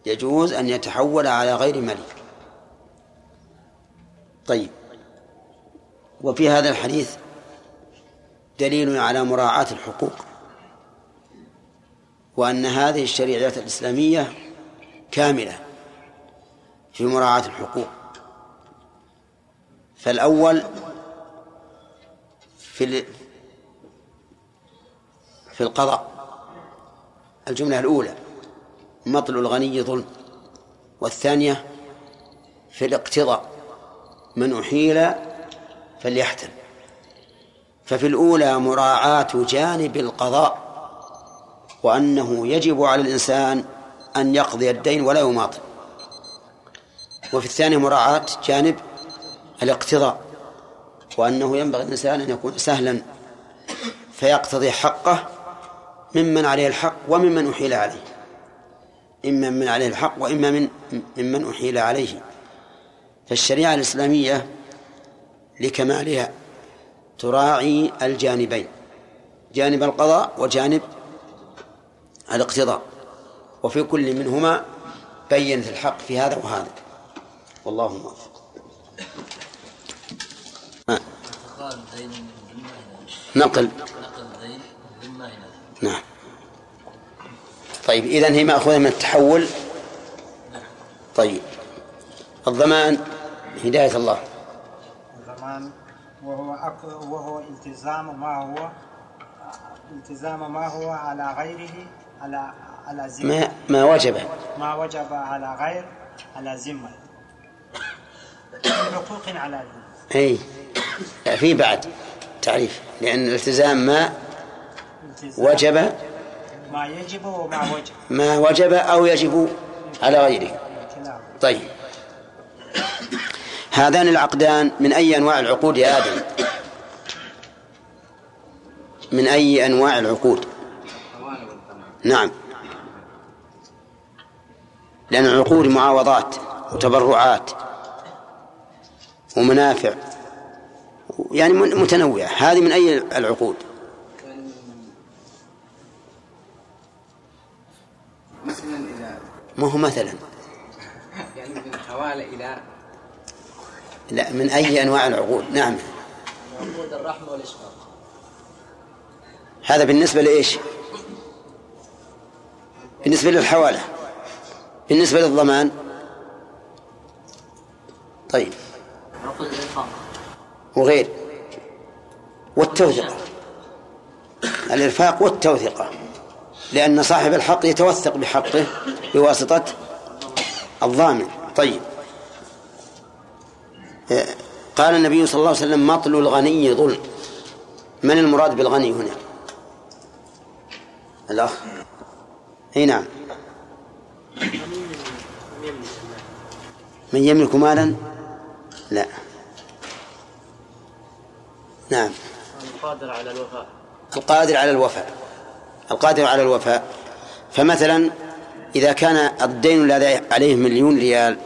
يجوز أن يتحول على غير مليء. طيب. وفي هذا الحديث دليل على مراعاة الحقوق وأن هذه الشريعة الإسلامية كاملة في مراعاة الحقوق. فالأول في في القضاء. الجملة الأولى مطل الغني ظلم والثانية في الاقتضاء. من أحيل فليحتل ففي الأولى مراعاة جانب القضاء وأنه يجب على الإنسان أن يقضي الدين ولا يماطل. وفي الثانية مراعاة جانب الاقتضاء وأنه ينبغي الإنسان أن يكون سهلا فيقتضي حقه ممن عليه الحق وممن أحيل عليه. إما من عليه الحق وإما من ممن أحيل عليه. فالشريعة الإسلامية لكمالها تراعي الجانبين جانب القضاء وجانب الاقتضاء وفي كل منهما بينت الحق في هذا وهذا. والله موفق. نقل. نعم. طيب إذن هي مأخوذة من التحول. طيب. الضمان. هداية الله. الضمان وهو أك... وهو التزام ما هو التزام ما هو على غيره على على ذمة ما ما وجب ما وجب على غير على ذمة حقوق على ذمة أي. لا في بعد تعريف. لأن الالتزام ما التزام وجب. ما يجب وما وجب. ما وجب أو يجب على غيره. طيب. هذان العقدان من أي أنواع العقود يا آدم؟ من أي أنواع العقود؟ نعم. لأن العقود معاوضات وتبرعات ومنافع. يعني متنوعة. هذه من أي العقود؟ مثلا إذا ما هو مثلا. يعني من الحوالة إلى لا من أي أنواع العقود نعم. عقود الرحمة والإشفاق هذا بالنسبة لإيش؟ بالنسبة للحوالة. بالنسبة للضمان. طيب. عقود الإنفاق وغير. والتوثقة. الإرفاق والتوثقة. لأن صاحب الحق يتوثق بحقه بواسطة الضامن. طيب. قال النبي صلى الله عليه وسلم مطل الغني ظلم. من المراد بالغني هنا؟ الأخ. إي نعم. من يملك مالا؟ لا. نعم. القادر على الوفاء. القادر على الوفاء. القادر على الوفاء. فمثلا إذا كان الدين الذي عليه مليون ريال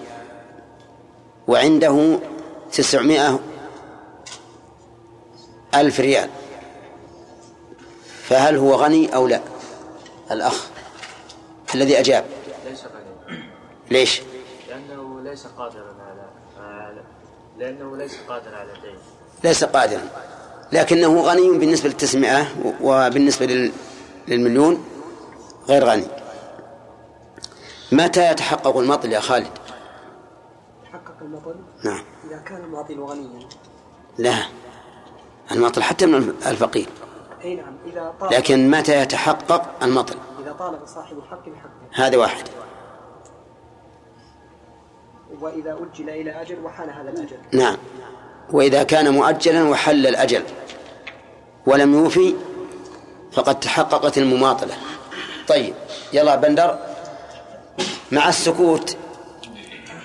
وعنده تسعمائة ألف ريال. فهل هو غني أو لا؟ الأخ الذي أجاب. ليس غني. ليش؟ لأنه ليس قادرا على على- لأنه ليس قادر على الدين. ليس قادرا. لكنه غني بالنسبة للتسمئة وبالنسبة لل- للمليون غير غني. متى يتحقق المطل يا خالد؟ حقق المطل؟ نعم. إذا كان الماطل غنيا لا المطل حتى من الفقير. أي نعم إذا طالب لكن متى يتحقق المطل إذا طالب صاحب الحق بحقه. هذا واحد. وإذا أجل إلى أجل وحان هذا الأجل. نعم. وإذا كان مؤجلا وحل الأجل. ولم يوفي فقد تحققت المماطلة. طيب يلا بندر. مع السكوت.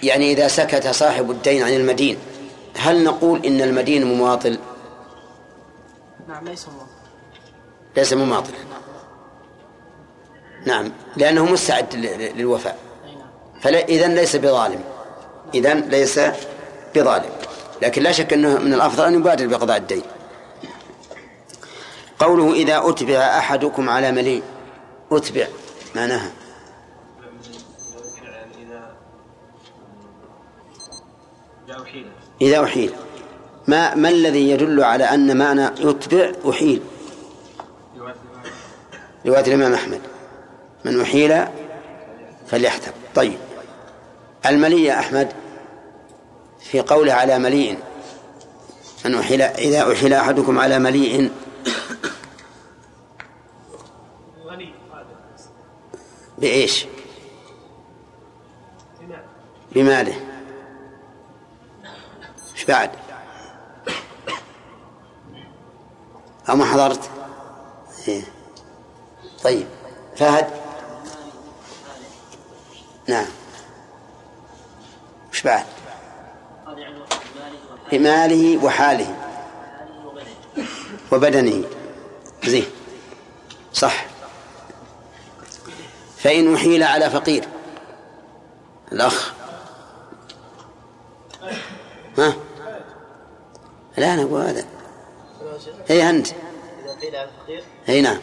يعني إذا سكت صاحب الدين عن المدين هل نقول إن المدين مماطل؟ نعم ليس موافق ليس مماطلا نعم لأنه مستعد للوفاء. فإذا ليس بظالم. إذا ليس بظالم. لكن لا شك أنه من الأفضل أن يبادر بقضاء الدين. قوله إذا أتبع أحدكم على مليء أتبع معناها. إذا أحيل. ما ما الذي يدل على أن معنى يتبع أحيل؟ رواية الإمام أحمد. من أحيل فليحتم طيب. المليء يا أحمد في قوله على مليء. من أحيل إذا أحيل أحدكم على مليء. بإيش؟ بماله. بعد. أو ما حضرت؟ إيه. طيب. فهد؟ نعم. وش بعد؟ بماله وحاله. وبدنه. زين. صح. فإن أحيل على فقير. الأخ. ها؟ لا أنا أقول هذا. هي أنت. إذا قيل على الفقير نعم.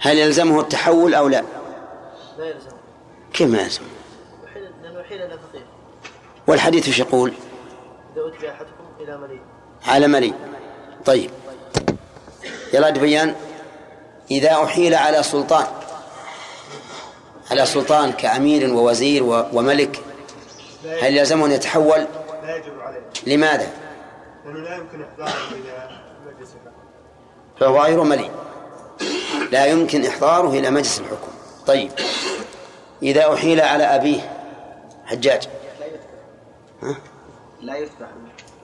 هل يلزمه التحول أو لا؟ لا يلزم كيف ما يلزم؟ وحيل لأنه حيل إلى فقير. والحديث إيش يقول؟ إذا أتبع أحدكم إلى مليء على ملي طيب. يلا دبيان. إذا أحيل على سلطان. على سلطان كأمير ووزير وملك هل يلزمه أن يتحول؟ لا يجب عليه لماذا؟ لأنه لا يمكن إحضاره إلى مجلس الحكم. فهو غير ملي لا يمكن إحضاره إلى مجلس الحكم. طيب. إذا أحيل على أبيه حجاج. لا يتبع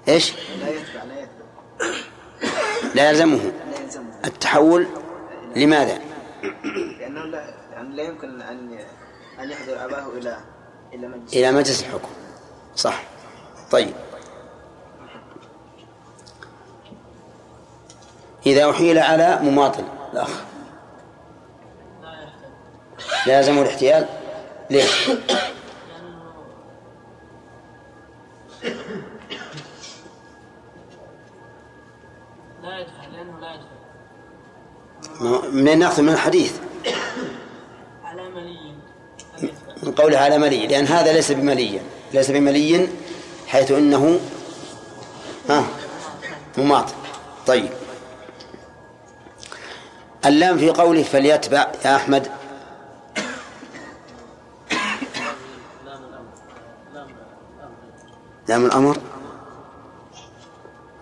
إيش؟ لا يتبع لا يتبع لا يلزمه. لا يلزمه. التحول لماذا؟ لأنه لا يعني لا يمكن أن أن يحضر أباه إلى إلى مجلس. إلى مجلس الحكم. صح. طيب. إذا أحيل على مماطل الأخ. لا يلزمه الاحتيال. ليش؟ لا يدفع لأنه لا يدفع منين ناخذ من الحديث. على ملي. من قوله على ملي لأن هذا ليس بملي ليس بملي. حيث إنه ها مماطل طيب. اللام في قوله فليتبع يا أحمد. لام الأمر.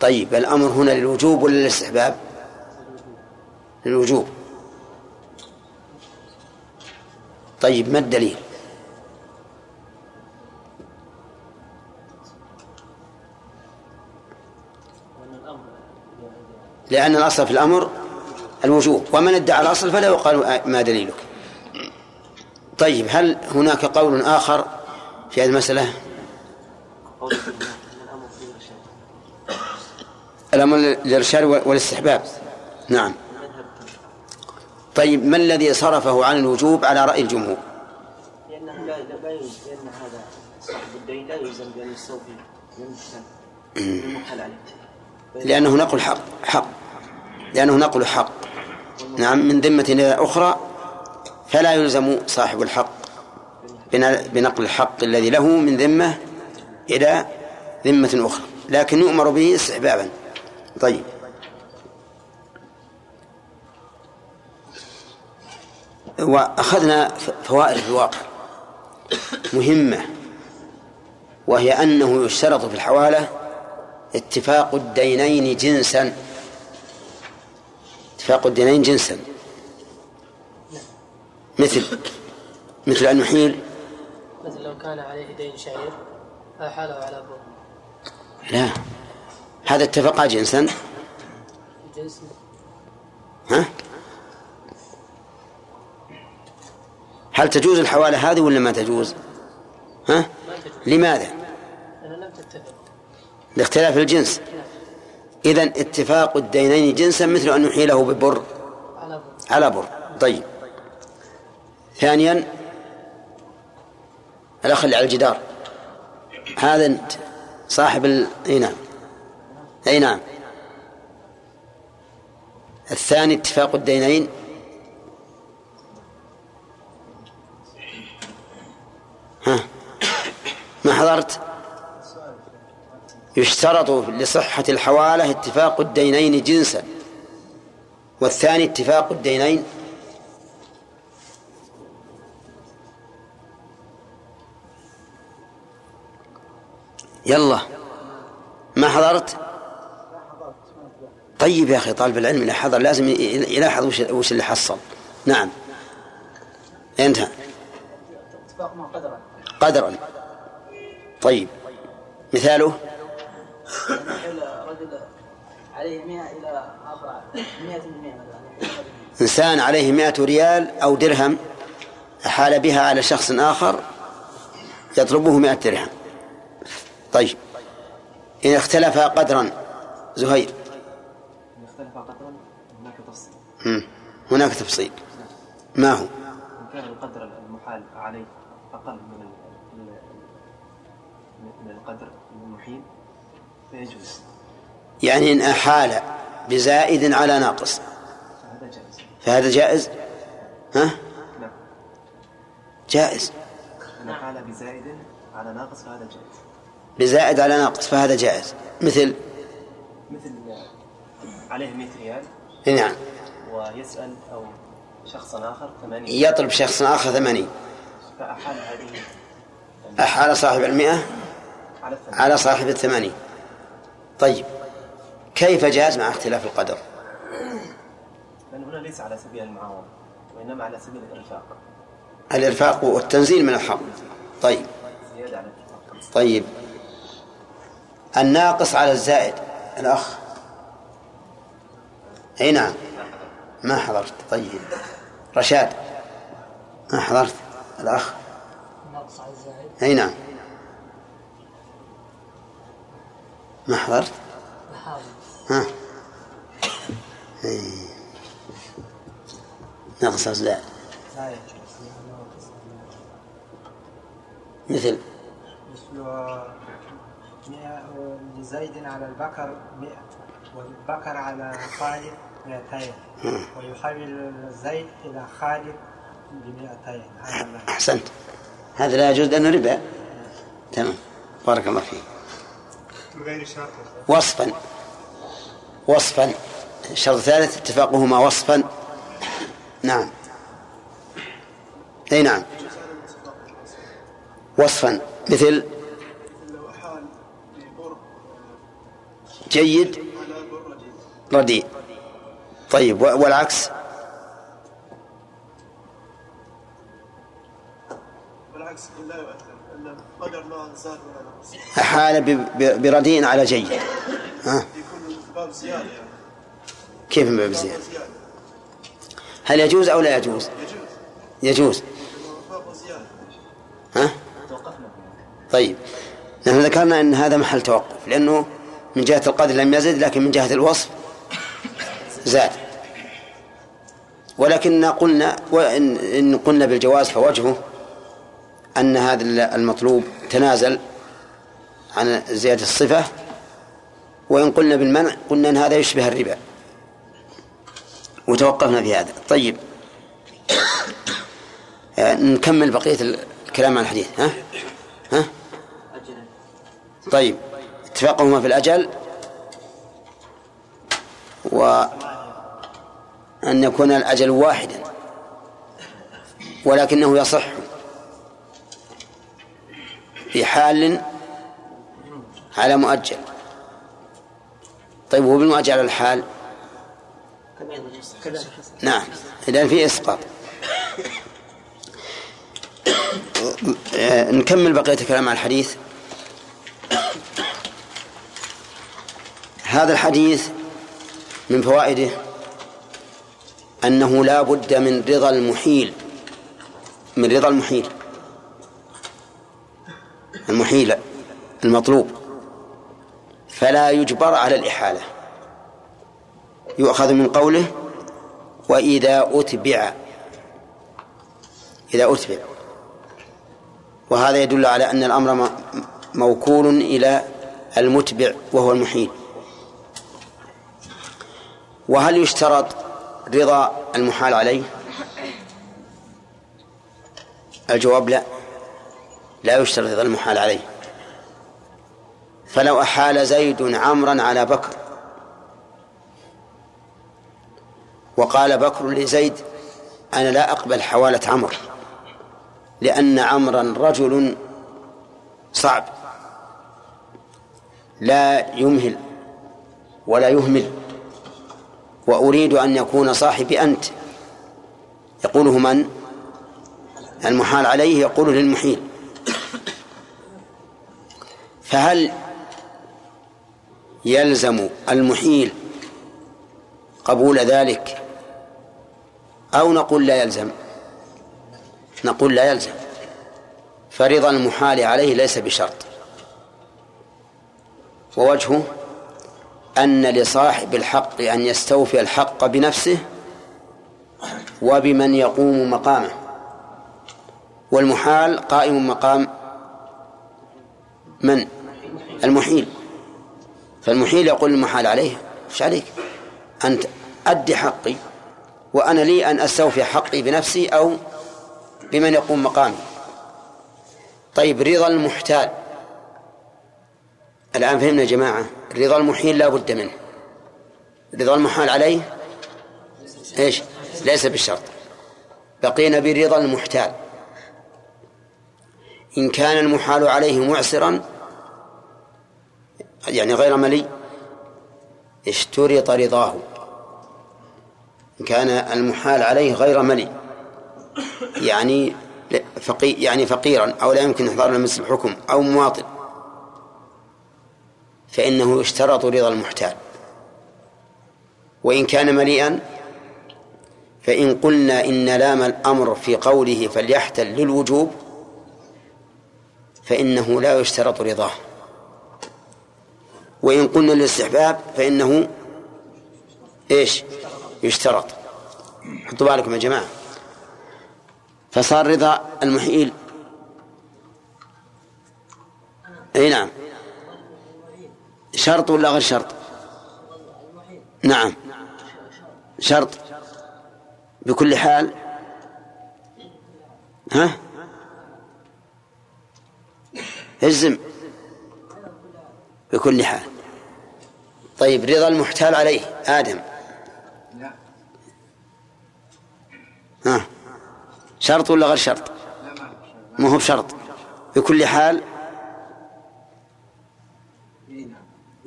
طيب الأمر هنا للوجوب ولا للاستحباب؟ للوجوب. طيب ما الدليل؟ لأن الأصل في الأمر الوجوب ومن ادعى الأصل فلا يقال ما دليلك. طيب هل هناك قول آخر في هذه المسألة؟ الأمر للإرشاد والاستحباب. نعم. طيب ما الذي صرفه عن الوجوب على رأي الجمهور؟ لأنه لا لا لأن هذا صاحب الدين لا يلزم بأن يستوفي. لأنه نقل حق حق. لأنه نقل حق. نعم من ذمة إلى أخرى فلا يلزم صاحب الحق بن- بنقل الحق الذي له من ذمة إلى ذمة أخرى. لكن يؤمر به استحبابا. طيب. وأخذنا فوائد في الواقع مهمة وهي أنه يشترط في الحوالة اتفاق الدينين جنسا. اتفاق الدينين جنسا. مثل مثل أن يحيل مثل لو كان عليه دين شعير فحاله على بر لا. هذا اتفقا جنسا. جنس. ها؟ هل تجوز الحوالة هذه ولا ما تجوز؟ ها؟ ما تجوز. لماذا؟ لم تتفق. لاختلاف الجنس. إذا اتفاق الدينين جنسا مثل أن يحيله ببر. على بر. طيب. ثانيا الأخ اللي على الجدار. هذا أنت. صاحب ال... أي نعم. أي نعم. الثاني اتفاق الدينين. ها. ما حضرت؟ يشترط لصحة الحوالة اتفاق الدينين جنسا والثاني اتفاق الدينين يلا ما حضرت؟ طيب يا أخي طالب العلم إذا حضر لازم يلاحظ وش, وش اللي حصل. نعم. انتهى. قدرا. طيب. مثاله؟ رجل عليه 100 إلى 100% مثلا إنسان عليه مائة ريال أو درهم أحال بها على شخص آخر يطلبه مائة درهم. طيب. إن اختلف قدرا. زهير. إن اختلف قدرا هناك تفصيل. هناك تفصيل. ما هو؟ إن كان القدر المحال عليه أقل من من القدر المحيل يعني إن أحال بزائد على ناقص. فهذا جائز. فهذا جائز؟ ها؟ جائز. إن حال بزائد على ناقص فهذا جائز. بزائد على ناقص فهذا جائز. مثل؟ مثل عليه 100 ريال نعم. ويسأل أو شخصا آخر 80 يطلب شخص آخر ثمانين. فأحال هذه أحال صاحب المئة على على صاحب الثمانين. طيب كيف جاز مع اختلاف القدر؟ لأن هنا ليس على سبيل المعاوضة وإنما على سبيل الإرفاق. الإرفاق والتنزيل من الحق. طيب. طيب. الناقص على الزائد الأخ. أي نعم. ما حضرت. طيب. رشاد. ما حضرت. الأخ. ناقص على الزائد. أي نعم. ما حضرت ها. إيه. ناقص على الزائد مثل. مثل مئة لزيد على البكر مئة. والبكر على خالد مئتين. ويحول زيد إلى خالد بمئتين. لا. أحسنت. هذا لا يجوز لأنه ربا. تمام. بارك الله فيك. بغير شرط. وصفا. وصفا. الشرط الثالث اتفاقهما وصفا. نعم. أي نعم. وصفا. مثل جيد رديء. طيب والعكس؟ بالعكس لا يؤثر. ان قدر زاد ولا نقص ب- برديء على جيد. ها؟ يكون باب زيادة يعني. كيف من باب زيادة؟ هل يجوز أو لا يجوز؟ يجوز. يجوز. لأنه ها؟ طيب. نحن ذكرنا أن هذا محل توقف لأنه من جهة القدر لم يزد لكن من جهة الوصف زاد. ولكننا قلنا وإن إن قلنا بالجواز فوجهه. أن هذا المطلوب تنازل عن زيادة الصفة وإن قلنا بالمنع قلنا أن هذا يشبه الربا. وتوقفنا في هذا. طيب. آه، نكمل بقية الكلام عن الحديث. ها؟ ها؟ طيب. اتفاقهما في الأجل. وأن يكون الأجل واحدا. ولكنه يصح في حال على مؤجل. طيب هو بالمؤجل على الحال؟ نعم. إذا في إسقاط. آه، نكمل بقية كلام عن الحديث. هذا الحديث من فوائده أنه لا بد من رضا المحيل من رضا المحيل. المحيل المطلوب. فلا يجبر على الإحالة. يؤخذ من قوله وإذا أتبع. إذا أتبع. وهذا يدل على أن الأمر موكول إلى المتبع وهو المحيل. وهل يشترط رضا المحال عليه؟ الجواب لا. لا يشترط رضا المحال عليه. فلو أحال زيد عمرا على بكر وقال بكر لزيد أنا لا أقبل حوالة عمرو لأن عمرا رجل صعب لا يمهل ولا يهمل وأريد أن يكون صاحبي أنت. يقوله من؟ المحال عليه يقول للمحيل. فهل يلزم المحيل قبول ذلك؟ أو نقول لا يلزم؟ نقول لا يلزم. فرضا المحال عليه ليس بشرط. ووجهه أن لصاحب الحق أن يستوفي الحق بنفسه وبمن يقوم مقامه. والمحال قائم مقام من؟ المحيل. فالمحيل يقول المحال عليه إيش عليك؟ أنت أدي حقي وأنا لي أن أستوفي حقي بنفسي أو بمن يقوم مقامي. طيب رضا المحتال. الآن فهمنا يا جماعة رضا المحيل لا بد منه. رضا المحال عليه إيش؟ ليس بالشرط بقينا برضا المحتال. إن كان المحال عليه معسرا يعني غير ملي اشترط رضاه. إن كان المحال عليه غير ملي يعني فقي يعني فقيرا أو لا يمكن إحضار مثل الحكم أو مواطن. فإنه يشترط رضا المحتال. وإن كان مليئا فإن قلنا إن لام الأمر في قوله فليحتل للوجوب فإنه لا يشترط رضاه. وإن قلنا للاستحباب فإنه إيش؟ يشترط. حطوا بالكم يا جماعة. فصار رضا المحيل. أي نعم. شرط ولا غير شرط؟ نعم. شرط. بكل حال. ها؟ إجزم. بكل حال. طيب رضا المحتال عليه. آدم. ها. شرط ولا غير شرط؟ ما هو بشرط. بكل حال.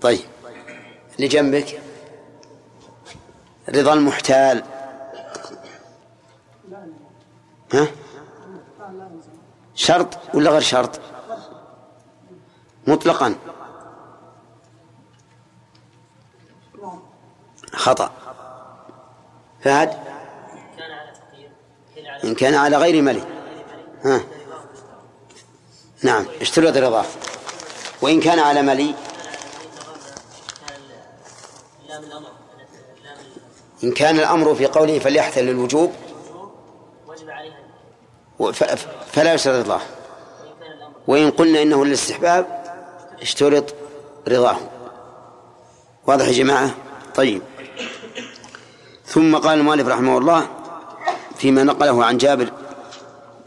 طيب. اللي جنبك. رضا المحتال. ها؟ شرط ولا غير شرط؟ مطلقا. خطأ. فهد؟ إن كان على غير ملك. ها. نعم. اشترط رضاه وإن كان على ملي. إن كان الأمر في قوله عليها وف- فلا يشترط رضاه وإن قلنا إنه للاستحباب اشترط رضاه واضح يا جماعة؟ طيب. ثم قال المؤلف رحمه الله فيما نقله عن جابر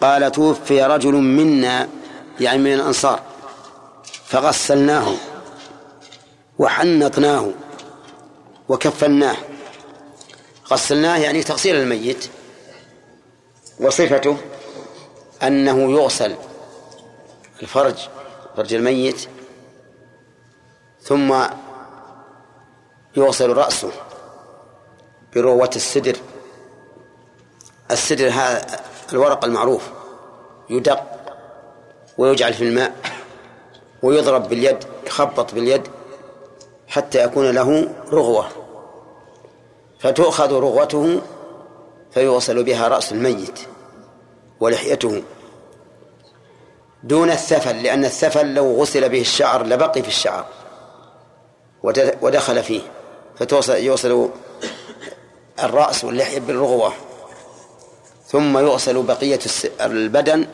قال توفي رجل منا يعني من الأنصار فغسلناه وحنطناه وكفناه. غسلناه يعني تغسيل الميت وصفته أنه يغسل الفرج فرج الميت ثم يغسل رأسه. بروة السدر. السدر هذا الورق المعروف. يدق ويجعل في الماء ويضرب باليد يخبط باليد حتى يكون له رغوة. فتؤخذ رغوته فيغسل بها رأس الميت ولحيته. دون الثفل لأن الثفل لو غسل به الشعر لبقي في الشعر. ود- ودخل فيه. فتوصل يوصل الرأس واللحية بالرغوة ثم يغسل بقية البدن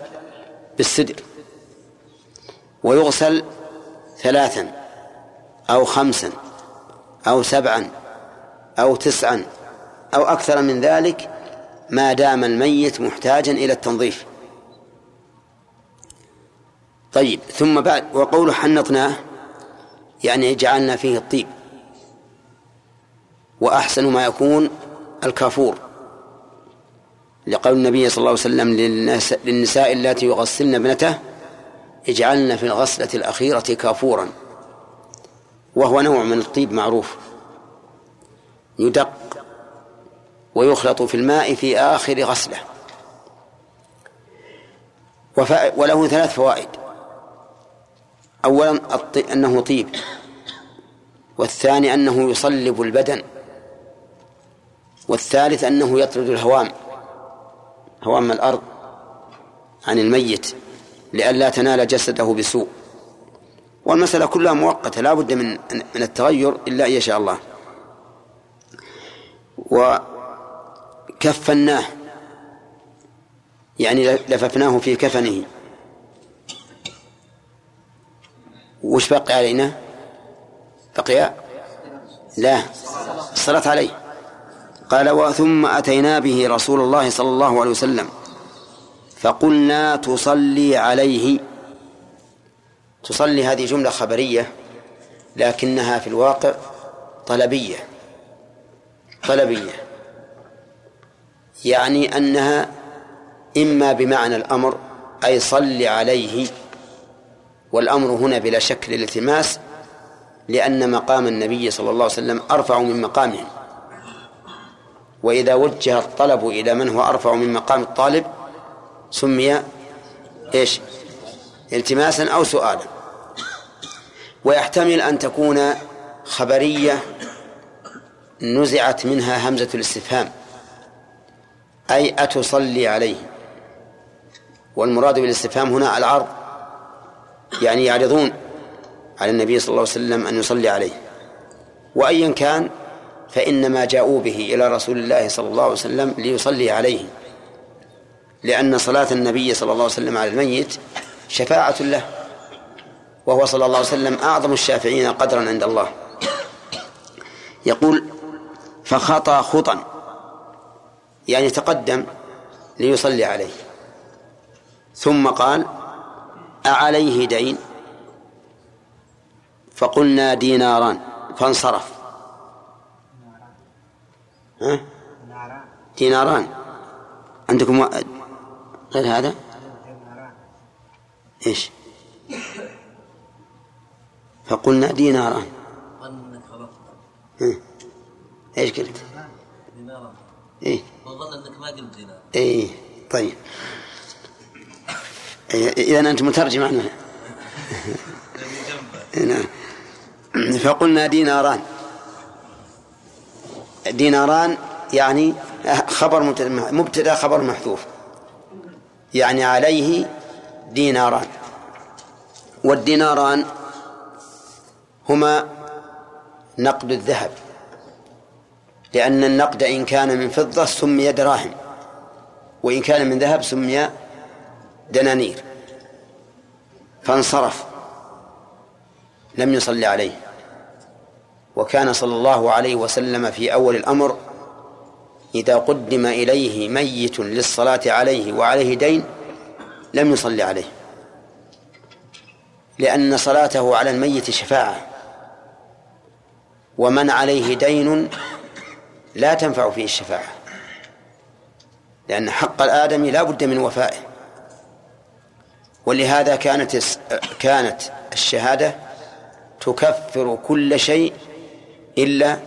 بالسدر ويغسل ثلاثا أو خمسا أو سبعا أو تسعا أو أكثر من ذلك ما دام الميت محتاجا إلى التنظيف. طيب ثم بعد وقول حنطناه يعني جعلنا فيه الطيب وأحسن ما يكون الكافور لقول النبي صلى الله عليه وسلم للناس للنساء اللاتي يغسلن ابنته اجعلن في الغسلة الأخيرة كافورا. وهو نوع من الطيب معروف. يدق ويخلط في الماء في آخر غسلة. وله ثلاث فوائد. أولا أنه طيب. والثاني أنه يصلب البدن. والثالث أنه يطرد الهوام هوام الأرض عن الميت لئلا تنال جسده بسوء. والمسألة كلها مؤقتة لا بد من من التغير إلا أن يشاء الله. وكفناه يعني لففناه في كفنه. وش بقي علينا؟ بقي لا الصلاة عليه. قال وثم أتينا به رسول الله صلى الله عليه وسلم فقلنا تصلي عليه. تصلي هذه جملة خبرية لكنها في الواقع طلبية. طلبية. يعني أنها إما بمعنى الأمر أي صل عليه والأمر هنا بلا شك للالتماس لأن مقام النبي صلى الله عليه وسلم أرفع من مقامه وإذا وجه الطلب إلى من هو أرفع من مقام الطالب سمي إيش؟ التماسا أو سؤالا. ويحتمل أن تكون خبرية نزعت منها همزة الاستفهام أي أتصلي عليه. والمراد بالاستفهام هنا العرض يعني يعرضون على النبي صلى الله عليه وسلم أن يصلي عليه. وأيا كان فإنما جاءوا به إلى رسول الله صلى الله عليه وسلم ليصلي عليه لأن صلاة النبي صلى الله عليه وسلم على الميت شفاعة له وهو صلى الله عليه وسلم أعظم الشافعين قدرا عند الله. يقول فخطى خطا يعني تقدم ليصلي عليه. ثم قال أعليه دين؟ فقلنا ديناران فانصرف. ها؟ ديناران. عندكم غير هذا؟ إيش؟ فقلنا ديناران. ها؟ إيش قلت؟ ديناران إيه. انك ما قلت دينار إيه. طيب إذا أنت مترجم عنه نعم. فقلنا ديناران. ديناران يعني خبر مبتدأ خبر محذوف. يعني عليه ديناران. والديناران هما نقد الذهب. لأن النقد إن كان من فضة سمي دراهم وإن كان من ذهب سمي دنانير. فانصرف. لم يصلي عليه. وكان صلى الله عليه وسلم في أول الأمر إذا قدم إليه ميت للصلاة عليه وعليه دين لم يصلي عليه لأن صلاته على الميت شفاعة ومن عليه دين لا تنفع فيه الشفاعة لأن حق الآدمي لا بد من وفائه ولهذا كانت كانت الشهادة تكفر كل شيء إلا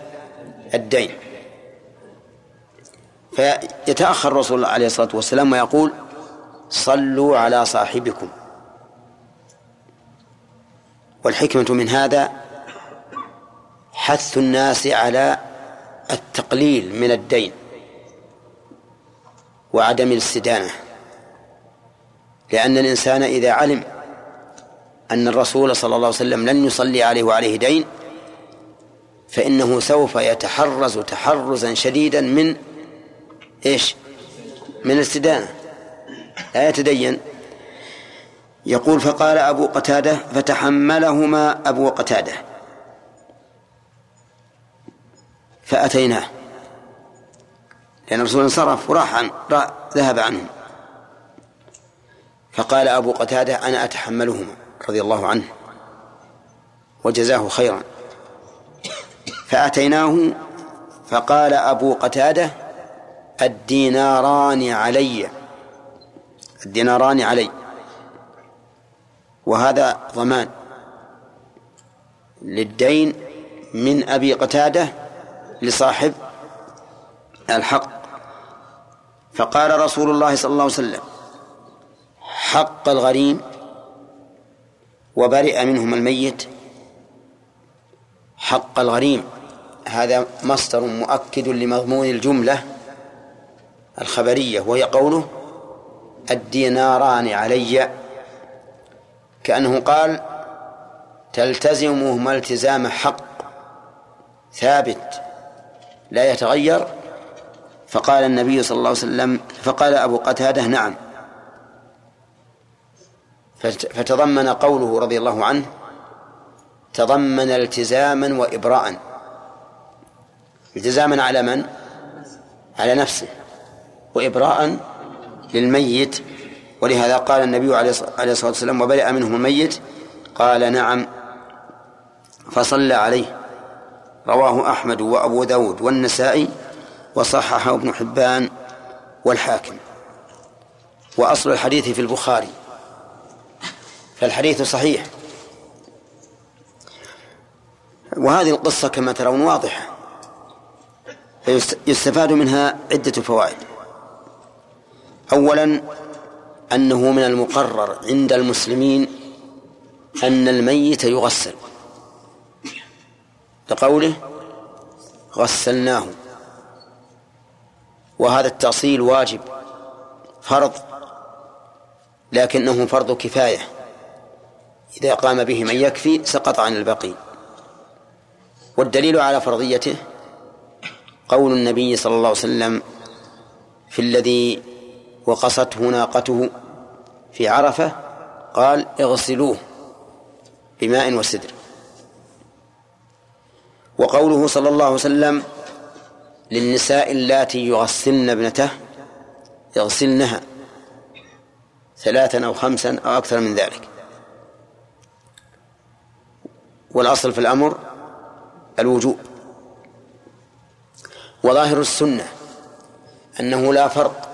الدين. فيتأخر الرسول عليه الصلاة والسلام ويقول صلوا على صاحبكم. والحكمة من هذا حث الناس على التقليل من الدين وعدم الاستدانة. لأن الإنسان إذا علم أن الرسول صلى الله عليه وسلم لن يصلي عليه وعليه دين فإنه سوف يتحرز تحرزا شديدا من إيش؟ من الاستدانة لا يتدين. يقول فقال أبو قتادة فتحملهما أبو قتادة. فأتيناه. لأن الرسول انصرف وراح عن ذهب عنهم. فقال أبو قتادة أنا أتحملهما رضي الله عنه. وجزاه خيرا. فأتيناه فقال أبو قتادة الديناران علي الديناران علي. وهذا ضمان للدين من أبي قتادة لصاحب الحق. فقال رسول الله صلى الله عليه وسلم حق الغريم وبرئ منهم الميت حق الغريم. هذا مصدر مؤكد لمضمون الجملة الخبرية وهي قوله الديناران علي. كأنه قال تلتزمهما التزام حق. ثابت لا يتغير. فقال النبي صلى الله عليه وسلم فقال أبو قتادة نعم. فتضمن قوله رضي الله عنه تضمن التزاما وإبراء. التزاما على من؟ على نفسه. وإبراء للميت. ولهذا قال النبي عليه الصلاة والسلام وبرئ منهم الميت. قال نعم. فصلى عليه. رواه أحمد وأبو داود والنسائي وصححه ابن حبان والحاكم. وأصل الحديث في البخاري. فالحديث صحيح. وهذه القصة كما ترون واضحة. يستفاد منها عدة فوائد. أولا أنه من المقرر عند المسلمين أن الميت يغسل. لقوله غسلناه. وهذا التأصيل واجب فرض لكنه فرض كفاية. إذا قام به من يكفي سقط عن البقي والدليل على فرضيته قول النبي صلى الله عليه وسلم في الذي وقصته ناقته في عرفة قال اغسلوه بماء وسدر. وقوله صلى الله عليه وسلم للنساء اللاتي يغسلن ابنته يغسلنها ثلاثا أو خمسا أو أكثر من ذلك. والأصل في الأمر الوجوب. وظاهر السنة أنه لا فرق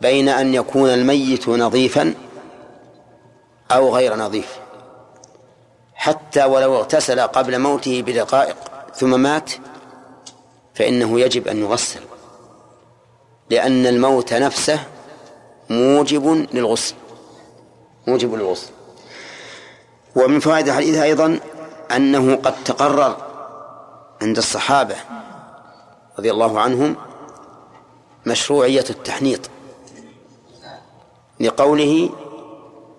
بين أن يكون الميت نظيفا أو غير نظيف حتى ولو اغتسل قبل موته بدقائق ثم مات فإنه يجب أن يغسل لأن الموت نفسه موجب للغسل موجب للغسل. ومن فوائد الحديث أيضا أنه قد تقرر عند الصحابة رضي الله عنهم مشروعية التحنيط لقوله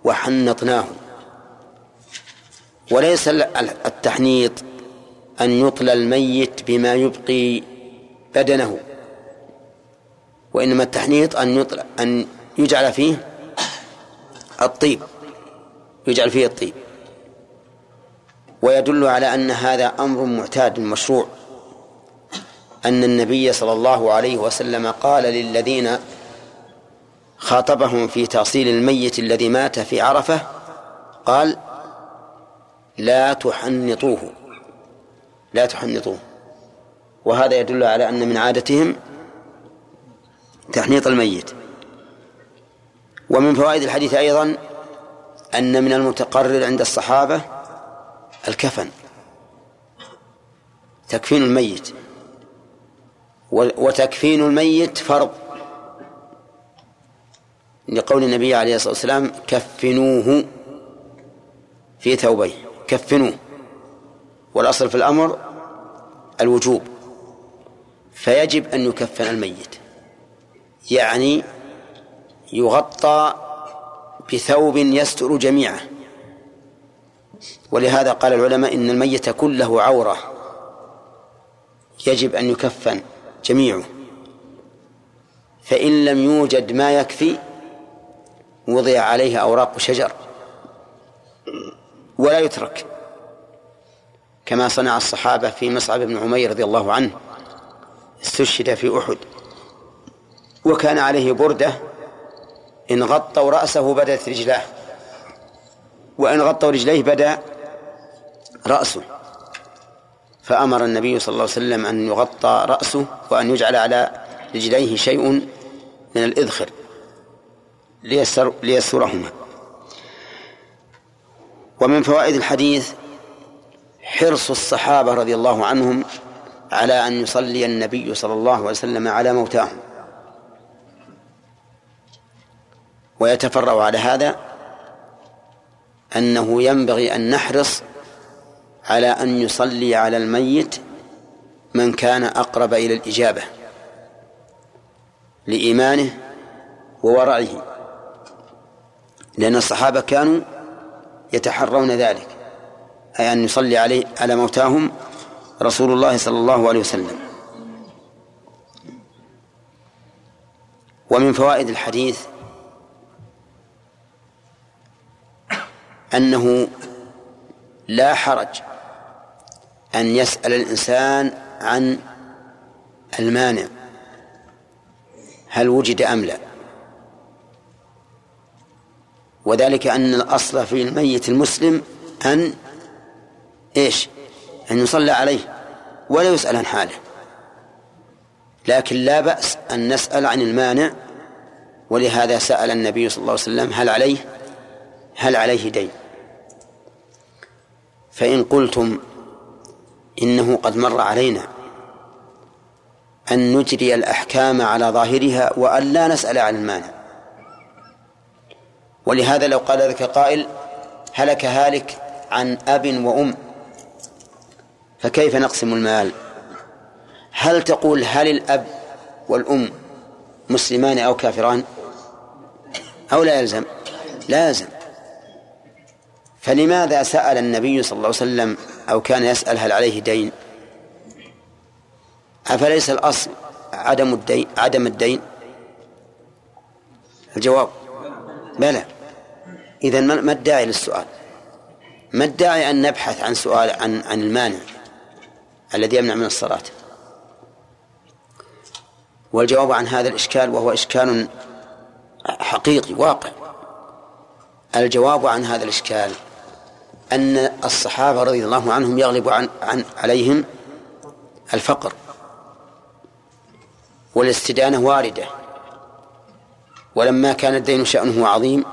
وحنطناه وليس التحنيط أن يطلى الميت بما يبقي بدنه وإنما التحنيط أن يطلع أن يجعل فيه الطيب يجعل فيه الطيب. ويدل على أن هذا أمر معتاد مشروع. أن النبي صلى الله عليه وسلم قال للذين خاطبهم في تأصيل الميت الذي مات في عرفة قال لا تحنطوه لا تحنطوه. وهذا يدل على أن من عادتهم تحنيط الميت. ومن فوائد الحديث أيضا أن من المتقرر عند الصحابة الكفن تكفين الميت. وتكفين الميت فرض. لقول النبي عليه الصلاة والسلام كفنوه في ثوبيه. كفنوه. والأصل في الأمر الوجوب. فيجب أن يكفن الميت. يعني يغطى بثوب يستر جميعه. ولهذا قال العلماء إن الميت كله عورة. يجب أن يكفن. جميعه فإن لم يوجد ما يكفي وضع عليه أوراق شجر ولا يترك. كما صنع الصحابة في مصعب بن عمير رضي الله عنه استشهد في أحد. وكان عليه بردة إن غطوا رأسه بدت رجلاه وإن غطوا رجليه بدأ رأسه. فأمر النبي صلى الله عليه وسلم أن يغطى رأسه وأن يجعل على رجليه شيء من الإذخر ليسر ليسرهما. ومن فوائد الحديث حرص الصحابة رضي الله عنهم على أن يصلي النبي صلى الله عليه وسلم على موتاهم. ويتفرع على هذا أنه ينبغي أن نحرص على أن يصلي على الميت من كان أقرب إلى الإجابة لإيمانه وورعه لأن الصحابة كانوا يتحرون ذلك أي أن يصلي عليه على موتاهم رسول الله صلى الله عليه وسلم. ومن فوائد الحديث أنه لا حرج أن يسأل الإنسان عن المانع. هل وجد أم لا؟ وذلك أن الأصل في الميت المسلم أن إيش؟ أن يصلى عليه ولا يسأل عن حاله. لكن لا بأس أن نسأل عن المانع ولهذا سأل النبي صلى الله عليه وسلم هل عليه؟ هل عليه دين؟ فإن قلتم إنه قد مر علينا أن نجري الأحكام على ظاهرها وأن لا نسأل عن المانع ولهذا لو قال لك قائل هلك هالك عن أب وأم فكيف نقسم المال؟ هل تقول هل الأب والأم مسلمان أو كافران؟ أو لا يلزم؟ لا يلزم. فلماذا سأل النبي صلى الله عليه وسلم أو كان يسأل هل عليه دين؟ أفليس الأصل عدم الدين عدم الدين؟ الجواب. بلى. إذا ما الداعي للسؤال؟ ما الداعي أن نبحث عن سؤال عن عن المانع الذي يمنع من الصلاة؟ والجواب عن هذا الإشكال وهو إشكال حقيقي واقع. الجواب عن هذا الإشكال أن الصحابة رضي الله عنهم يغلب عن, عن عليهم الفقر والاستدانة واردة. ولما كان الدين شأنه عظيم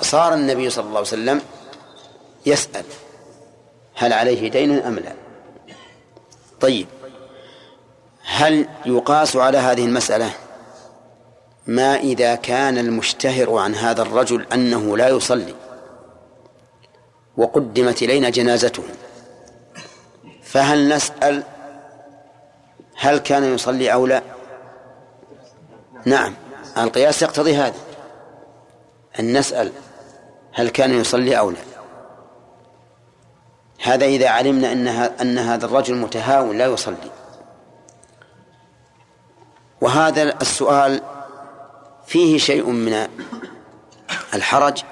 صار النبي صلى الله عليه وسلم يسأل هل عليه دين أم لا. طيب هل يقاس على هذه المسألة ما إذا كان المشتهر عن هذا الرجل أنه لا يصلي؟ وقدمت إلينا جنازته. فهل نسأل هل كان يصلي أو لا؟ نعم القياس يقتضي هذا. أن نسأل هل كان يصلي أو لا. هذا إذا علمنا أن أن هذا الرجل متهاون لا يصلي. وهذا السؤال فيه شيء من الحرج.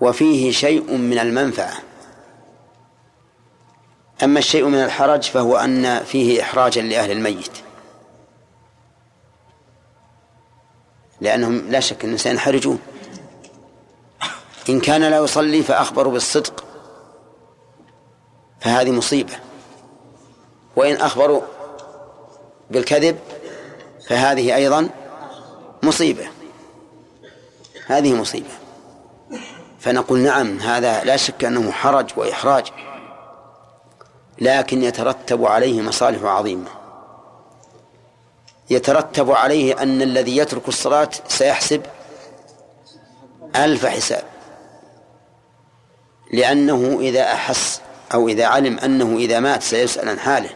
وفيه شيء من المنفعة. أما الشيء من الحرج فهو أن فيه إحراجا لأهل الميت. لأنهم لا شك أنهم سينحرجون إن كان لا يصلي فأخبروا بالصدق فهذه مصيبة. وإن أخبروا بالكذب فهذه أيضا مصيبة. هذه مصيبة. فنقول نعم هذا لا شك أنه حرج وإحراج لكن يترتب عليه مصالح عظيمة. يترتب عليه أن الذي يترك الصلاة سيحسب ألف حساب لأنه إذا أحس أو إذا علم أنه إذا مات سيسأل عن حاله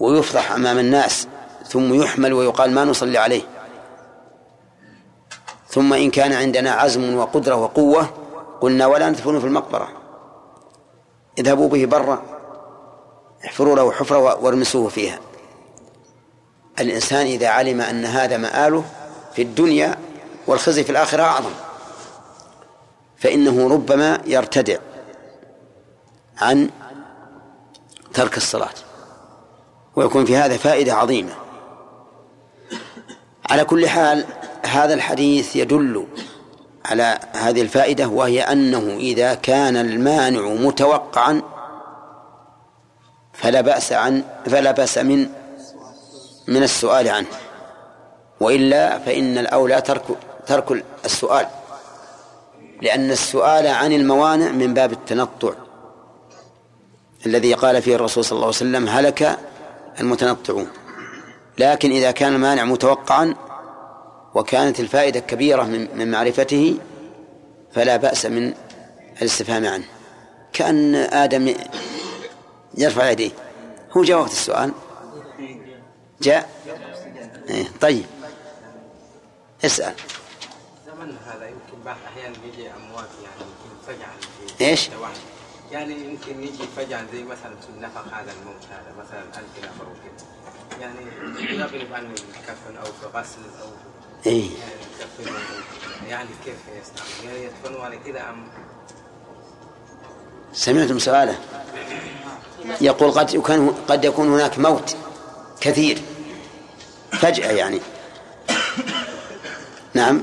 ويفضح أمام الناس ثم يحمل ويقال ما نصلي عليه. ثم إن كان عندنا عزم وقدرة وقوة قلنا ولا ندفنه في المقبرة. اذهبوا به برا احفروا له حفرة وارمسوه فيها. الإنسان إذا علم أن هذا مآله في الدنيا والخزي في الآخرة أعظم. فإنه ربما يرتدع عن ترك الصلاة. ويكون في هذا فائدة عظيمة. على كل حال هذا الحديث يدل على هذه الفائدة وهي أنه إذا كان المانع متوقعا فلا بأس عن فلا بأس من من السؤال عنه. وإلا فإن الأولى ترك ترك السؤال لأن السؤال عن الموانع من باب التنطع الذي قال فيه الرسول صلى الله عليه وسلم هلك المتنطعون. لكن إذا كان المانع متوقعا وكانت الفائدة كبيرة من من معرفته فلا بأس من الاستفهام عنه. كأن آدم يرفع يديه. هو جاء وقت السؤال. جاء؟ إيه طيب. اسأل. زمن هذا يمكن بعض الأحيان يجي أموات يعني يمكن فجعة إيش؟ يعني يمكن يجي فجعة زي مثلا في نفق هذا الموت هذا مثلا ألف نفر وكذا يعني يغلب عن الكفن أو في غسل أو إيه يعني, يعني كيف يستعمل؟ يعني يدفنوا على كذا أم؟ سمعتم سؤاله؟ يقول قد يكون قد يكون هناك موت كثير. فجأة يعني. نعم.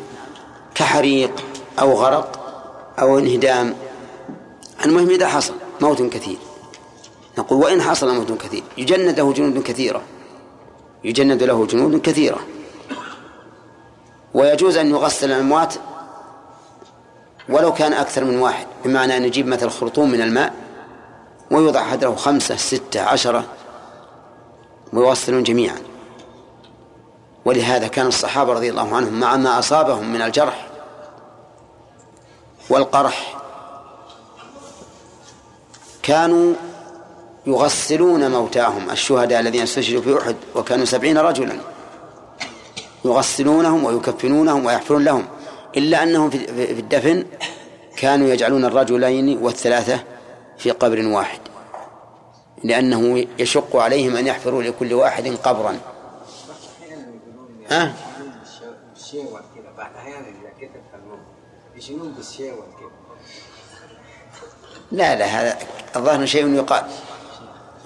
كحريق أو غرق أو انهدام. المهم إذا حصل موت كثير. نقول وإن حصل موت كثير يجند له جنود كثيرة. يجند له جنود كثيرة. ويجوز أن يغسل الأموات ولو كان أكثر من واحد بمعنى أن يجيب مثل خرطوم من الماء ويوضع حدره خمسة ستة عشرة ويوصلون جميعا. ولهذا كان الصحابة رضي الله عنهم مع ما أصابهم من الجرح والقرح كانوا يغسلون موتاهم الشهداء الذين استشهدوا في أحد وكانوا سبعين رجلا. يغسلونهم ويكفنونهم ويحفرون لهم إلا أنهم في الدفن كانوا يجعلون الرجلين والثلاثة في قبر واحد لأنه يشق عليهم أن يحفروا لكل واحد قبرا. ها؟ لا لا هذا الظاهر شيء يقال.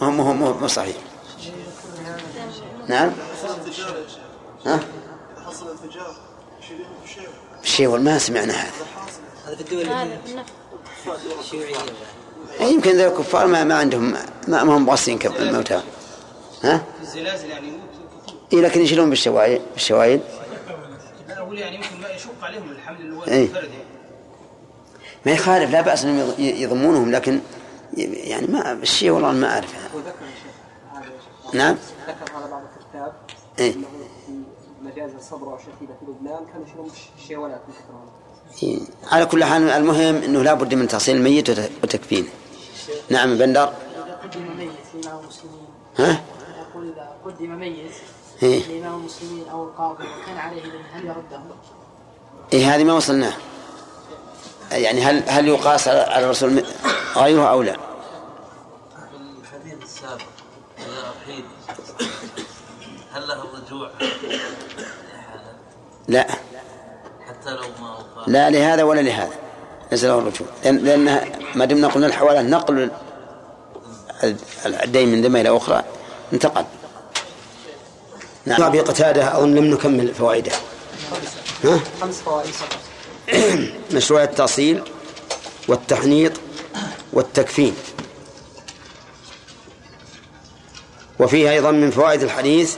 مو مو مو صحيح. نعم؟ ها؟ يشيلون شيء ما سمعنا هذا هذا في الدول الشيوعية يعني يمكن ذا الكفار ما, ما عندهم ما, ما هم باصين كالموتى ها؟ في الزلازل يعني إيه لكن يشيلون بالشوايد بالشوايد. لا أقول يعني يمكن ما يشق عليهم الحمل إيه. الفردي ما يخالف لا بأس أنهم يض- يضمونهم لكن يعني ما الشيء والله ما شيخ نعم. ذكر هذا بعض الكتاب. إيه. انه في لبنان كانوا يشيلون من. على كل حال المهم أنه لا بد من تحصيل الميت وت- وتكفينه نعم بندر إذا قدم ميت لإمام المسلمين ها يقول إذا قدم ميت إيه. لإمام المسلمين أو القاضي وكان عليه دين هل يرده؟ إيه هذه ما وصلناه يعني هل هل يقاس على على الرسول م- غيره أو لا في الحديث السابق إذا أحيد هل له الرجوع لا. حتى لو ما لا لهذا ولا لهذا. ليس له الرجوع. لأن لأن ما دمنا قلنا الحوالة نقل الدين من ذمة إلى أخرى. انتقل. نعم. أبي قتادة أظن لم نكمل فوائده. ها؟ خمس فوائد فقط مشروع التأصيل والتحنيط والتكفين. وفيه أيضا من فوائد الحديث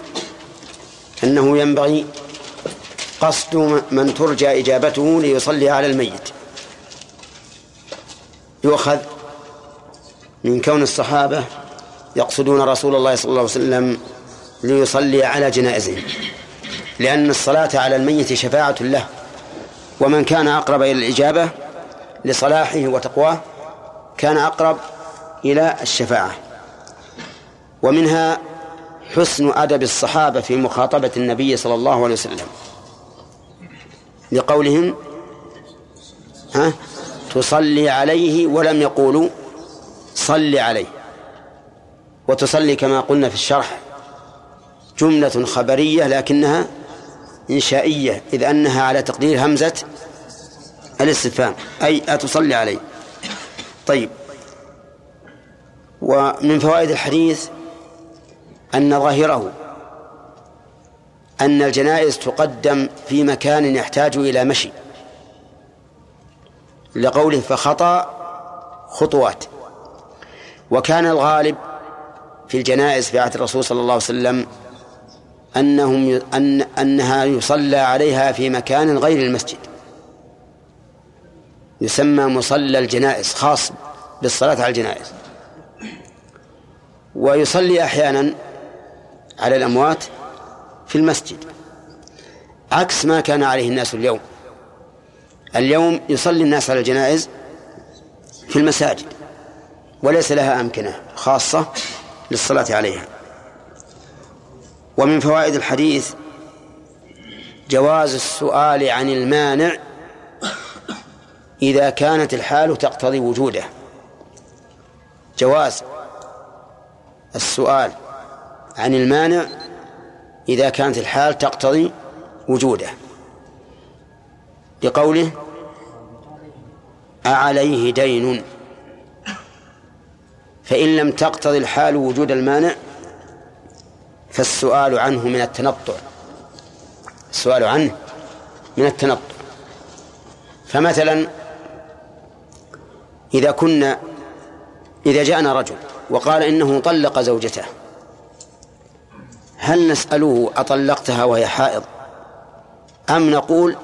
أنه ينبغي قصد من ترجى إجابته ليصلي على الميت. يؤخذ من كون الصحابة يقصدون رسول الله صلى الله عليه وسلم ليصلي على جنائزهم لأن الصلاة على الميت شفاعة له ومن كان أقرب إلى الإجابة لصلاحه وتقواه كان أقرب إلى الشفاعة. ومنها حسن أدب الصحابة في مخاطبة النبي صلى الله عليه وسلم. لقولهم ها تصلي عليه ولم يقولوا صل عليه. وتصلي كما قلنا في الشرح جملة خبرية لكنها إنشائية إذ أنها على تقدير همزة الاستفهام أي أتصلي عليه. طيب. ومن فوائد الحديث أن ظاهره أن الجنائز تقدم في مكان يحتاج إلى مشي. لقوله فخطأ خطوات. وكان الغالب في الجنائز في عهد الرسول صلى الله عليه وسلم أنهم. أن أنها يصلى عليها في مكان غير المسجد. يسمى مصلى الجنائز خاص بالصلاة على الجنائز. ويصلي أحيانا على الأموات في المسجد. عكس ما كان عليه الناس اليوم. اليوم يصلي الناس على الجنائز في المساجد وليس لها أمكنة خاصة للصلاة عليها. ومن فوائد الحديث جواز السؤال عن المانع إذا كانت الحال تقتضي وجوده. جواز السؤال عن المانع إذا كانت الحال تقتضي وجوده. لقوله أعليه دين. فإن لم تقتضي الحال وجود المانع فالسؤال عنه من التنطع. السؤال عنه من التنطع. فمثلا إذا كنا إذا جاءنا رجل وقال إنه طلق زوجته هل نسأله أطلقتها وهي حائض أم نقول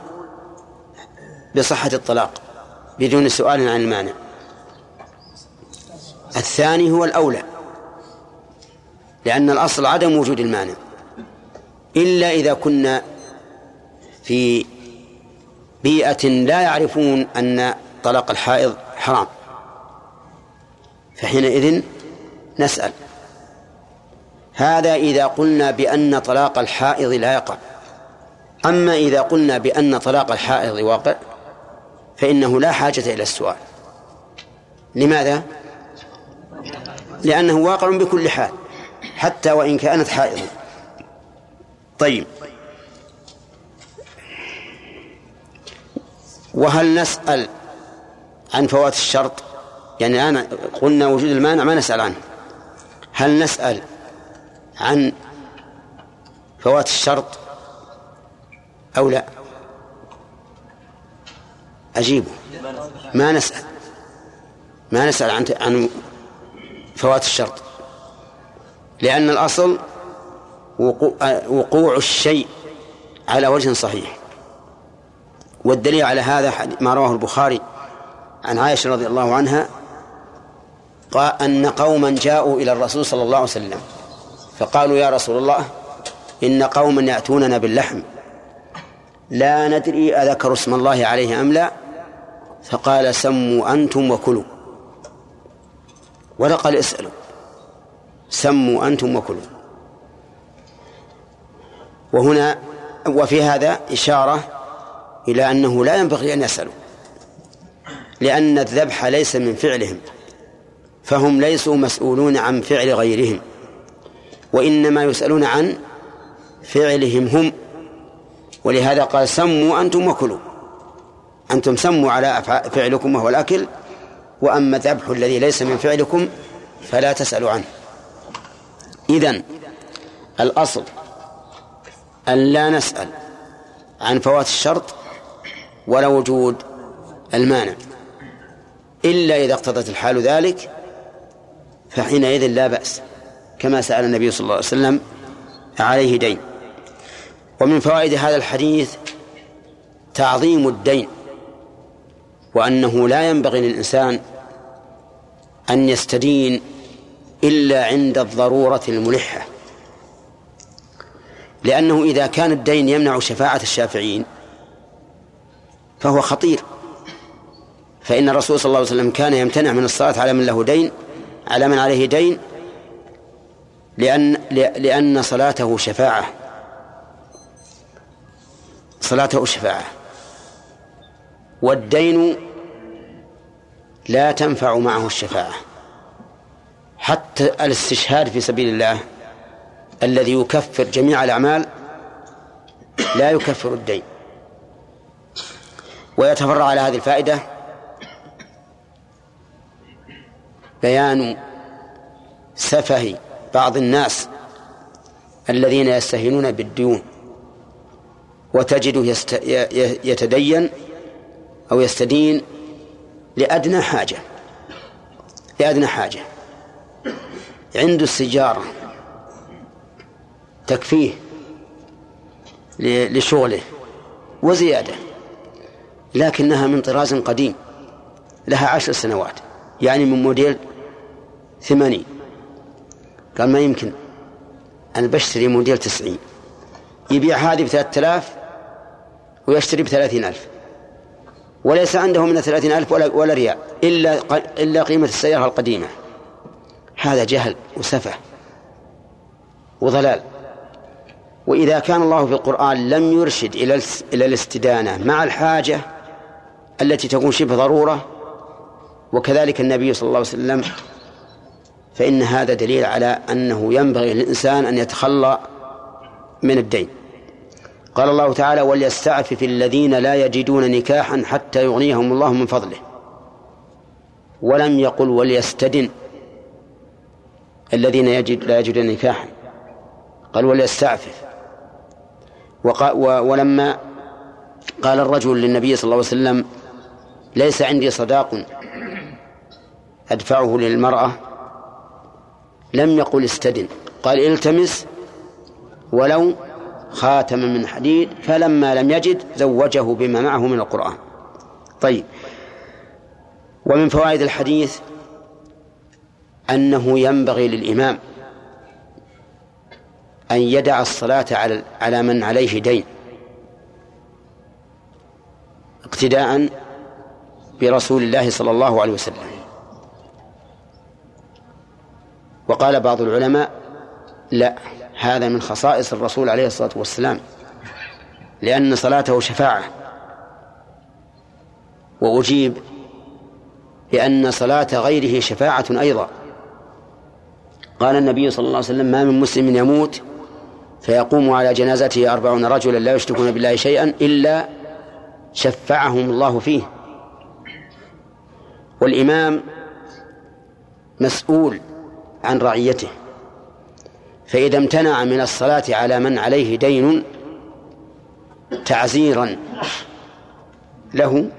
بصحة الطلاق بدون سؤال عن المانع؟ الثاني هو الأولى لأن الأصل عدم وجود المانع إلا إذا كنا في بيئة لا يعرفون أن طلاق الحائض حرام فحينئذ نسأل. هذا إذا قلنا بأن طلاق الحائض لا يقع. أما إذا قلنا بأن طلاق الحائض واقع فإنه لا حاجة إلى السؤال. لماذا؟ لأنه واقع بكل حال حتى وإن كانت حائضا طيب. وهل نسأل عن فوات الشرط؟ يعني الآن قلنا وجود المانع ما نسأل عنه. هل نسأل عن فوات الشرط أو لا؟ أجيبه. ما نسأل. ما نسأل عن عن فوات الشرط. لأن الأصل وقوع الشيء على وجه صحيح. والدليل على هذا ما رواه البخاري عن عائشة رضي الله عنها قال أن قوما جاءوا إلى الرسول صلى الله عليه وسلم. فقالوا يا رسول الله إن قوما يأتوننا باللحم لا ندري أذكر اسم الله عليه أم لا؟ فقال سموا أنتم وكلوا. ولا قال اسألوا. سموا أنتم وكلوا. وهنا وفي هذا إشارة إلى أنه لا ينبغي أن يسألوا لأن الذبح ليس من فعلهم فهم ليسوا مسؤولون عن فعل غيرهم. وإنما يسألون عن فعلهم هم. ولهذا قال سموا أنتم وكلوا. أنتم سموا على فعلكم وهو الأكل وأما الذبح الذي ليس من فعلكم فلا تسألوا عنه. إذن الأصل أن لا نسأل عن فوات الشرط ولا وجود المانع. إلا إذا اقتضت الحال ذلك فحينئذ لا بأس. كما سأل النبي صلى الله عليه وسلم عليه دين. ومن فوائد هذا الحديث تعظيم الدين وأنه لا ينبغي للإنسان أن يستدين إلا عند الضرورة الملحة. لأنه إذا كان الدين يمنع شفاعة الشافعين فهو خطير. فإن الرسول صلى الله عليه وسلم كان يمتنع من الصلاة على من له دين على من عليه دين لأن لأن صلاته شفاعة. صلاته شفاعة. والدين لا تنفع معه الشفاعة. حتى الاستشهاد في سبيل الله الذي يكفر جميع الأعمال لا يكفر الدين. ويتفرع على هذه الفائدة بيان سفه بعض الناس الذين يستهينون بالديون وتجده. يتدين أو يستدين لأدنى حاجة لأدنى حاجة عنده السجارة تكفيه لشغله وزيادة لكنها من طراز قديم لها عشر سنوات يعني من موديل ثمانين قال ما يمكن. أنا بشتري موديل تسعين. يبيع هذه بثلاثة آلاف ويشتري بثلاثين ألف. وليس عنده من الثلاثين ألف ولا, ولا ريال إلا, إلا قيمة السيارة القديمة. هذا جهل وسفة وضلال. وإذا كان الله في القرآن لم يرشد إلى إلى الاستدانة مع الحاجة التي تكون شبه ضرورة وكذلك النبي صلى الله عليه وسلم فإن هذا دليل على أنه ينبغي للإنسان أن يتخلى من الدين. قال الله تعالى وليستعفف الذين لا يجدون نكاحا حتى يغنيهم الله من فضله. ولم يقل وليستدن الذين يجد لا يجدون نكاحا. قال وليستعفف. ولما قال الرجل للنبي صلى الله عليه وسلم ليس عندي صداق أدفعه للمرأة لم يقل استدن. قال التمس ولو خاتما من حديد فلما لم يجد زوجه بما معه من القرآن. طيب. ومن فوائد الحديث أنه ينبغي للإمام أن يدع الصلاة على على من عليه دين. اقتداء برسول الله صلى الله عليه وسلم. وقال بعض العلماء لا هذا من خصائص الرسول عليه الصلاة والسلام لأن صلاته شفاعة. وأجيب بأن صلاة غيره شفاعة أيضا. قال النبي صلى الله عليه وسلم ما من مسلم يموت فيقوم على جنازته أربعون رجلا لا يشركون بالله شيئا إلا شفعهم الله فيه. والإمام مسؤول عن رعيته. فإذا امتنع من الصلاة على من عليه دين تعزيرا له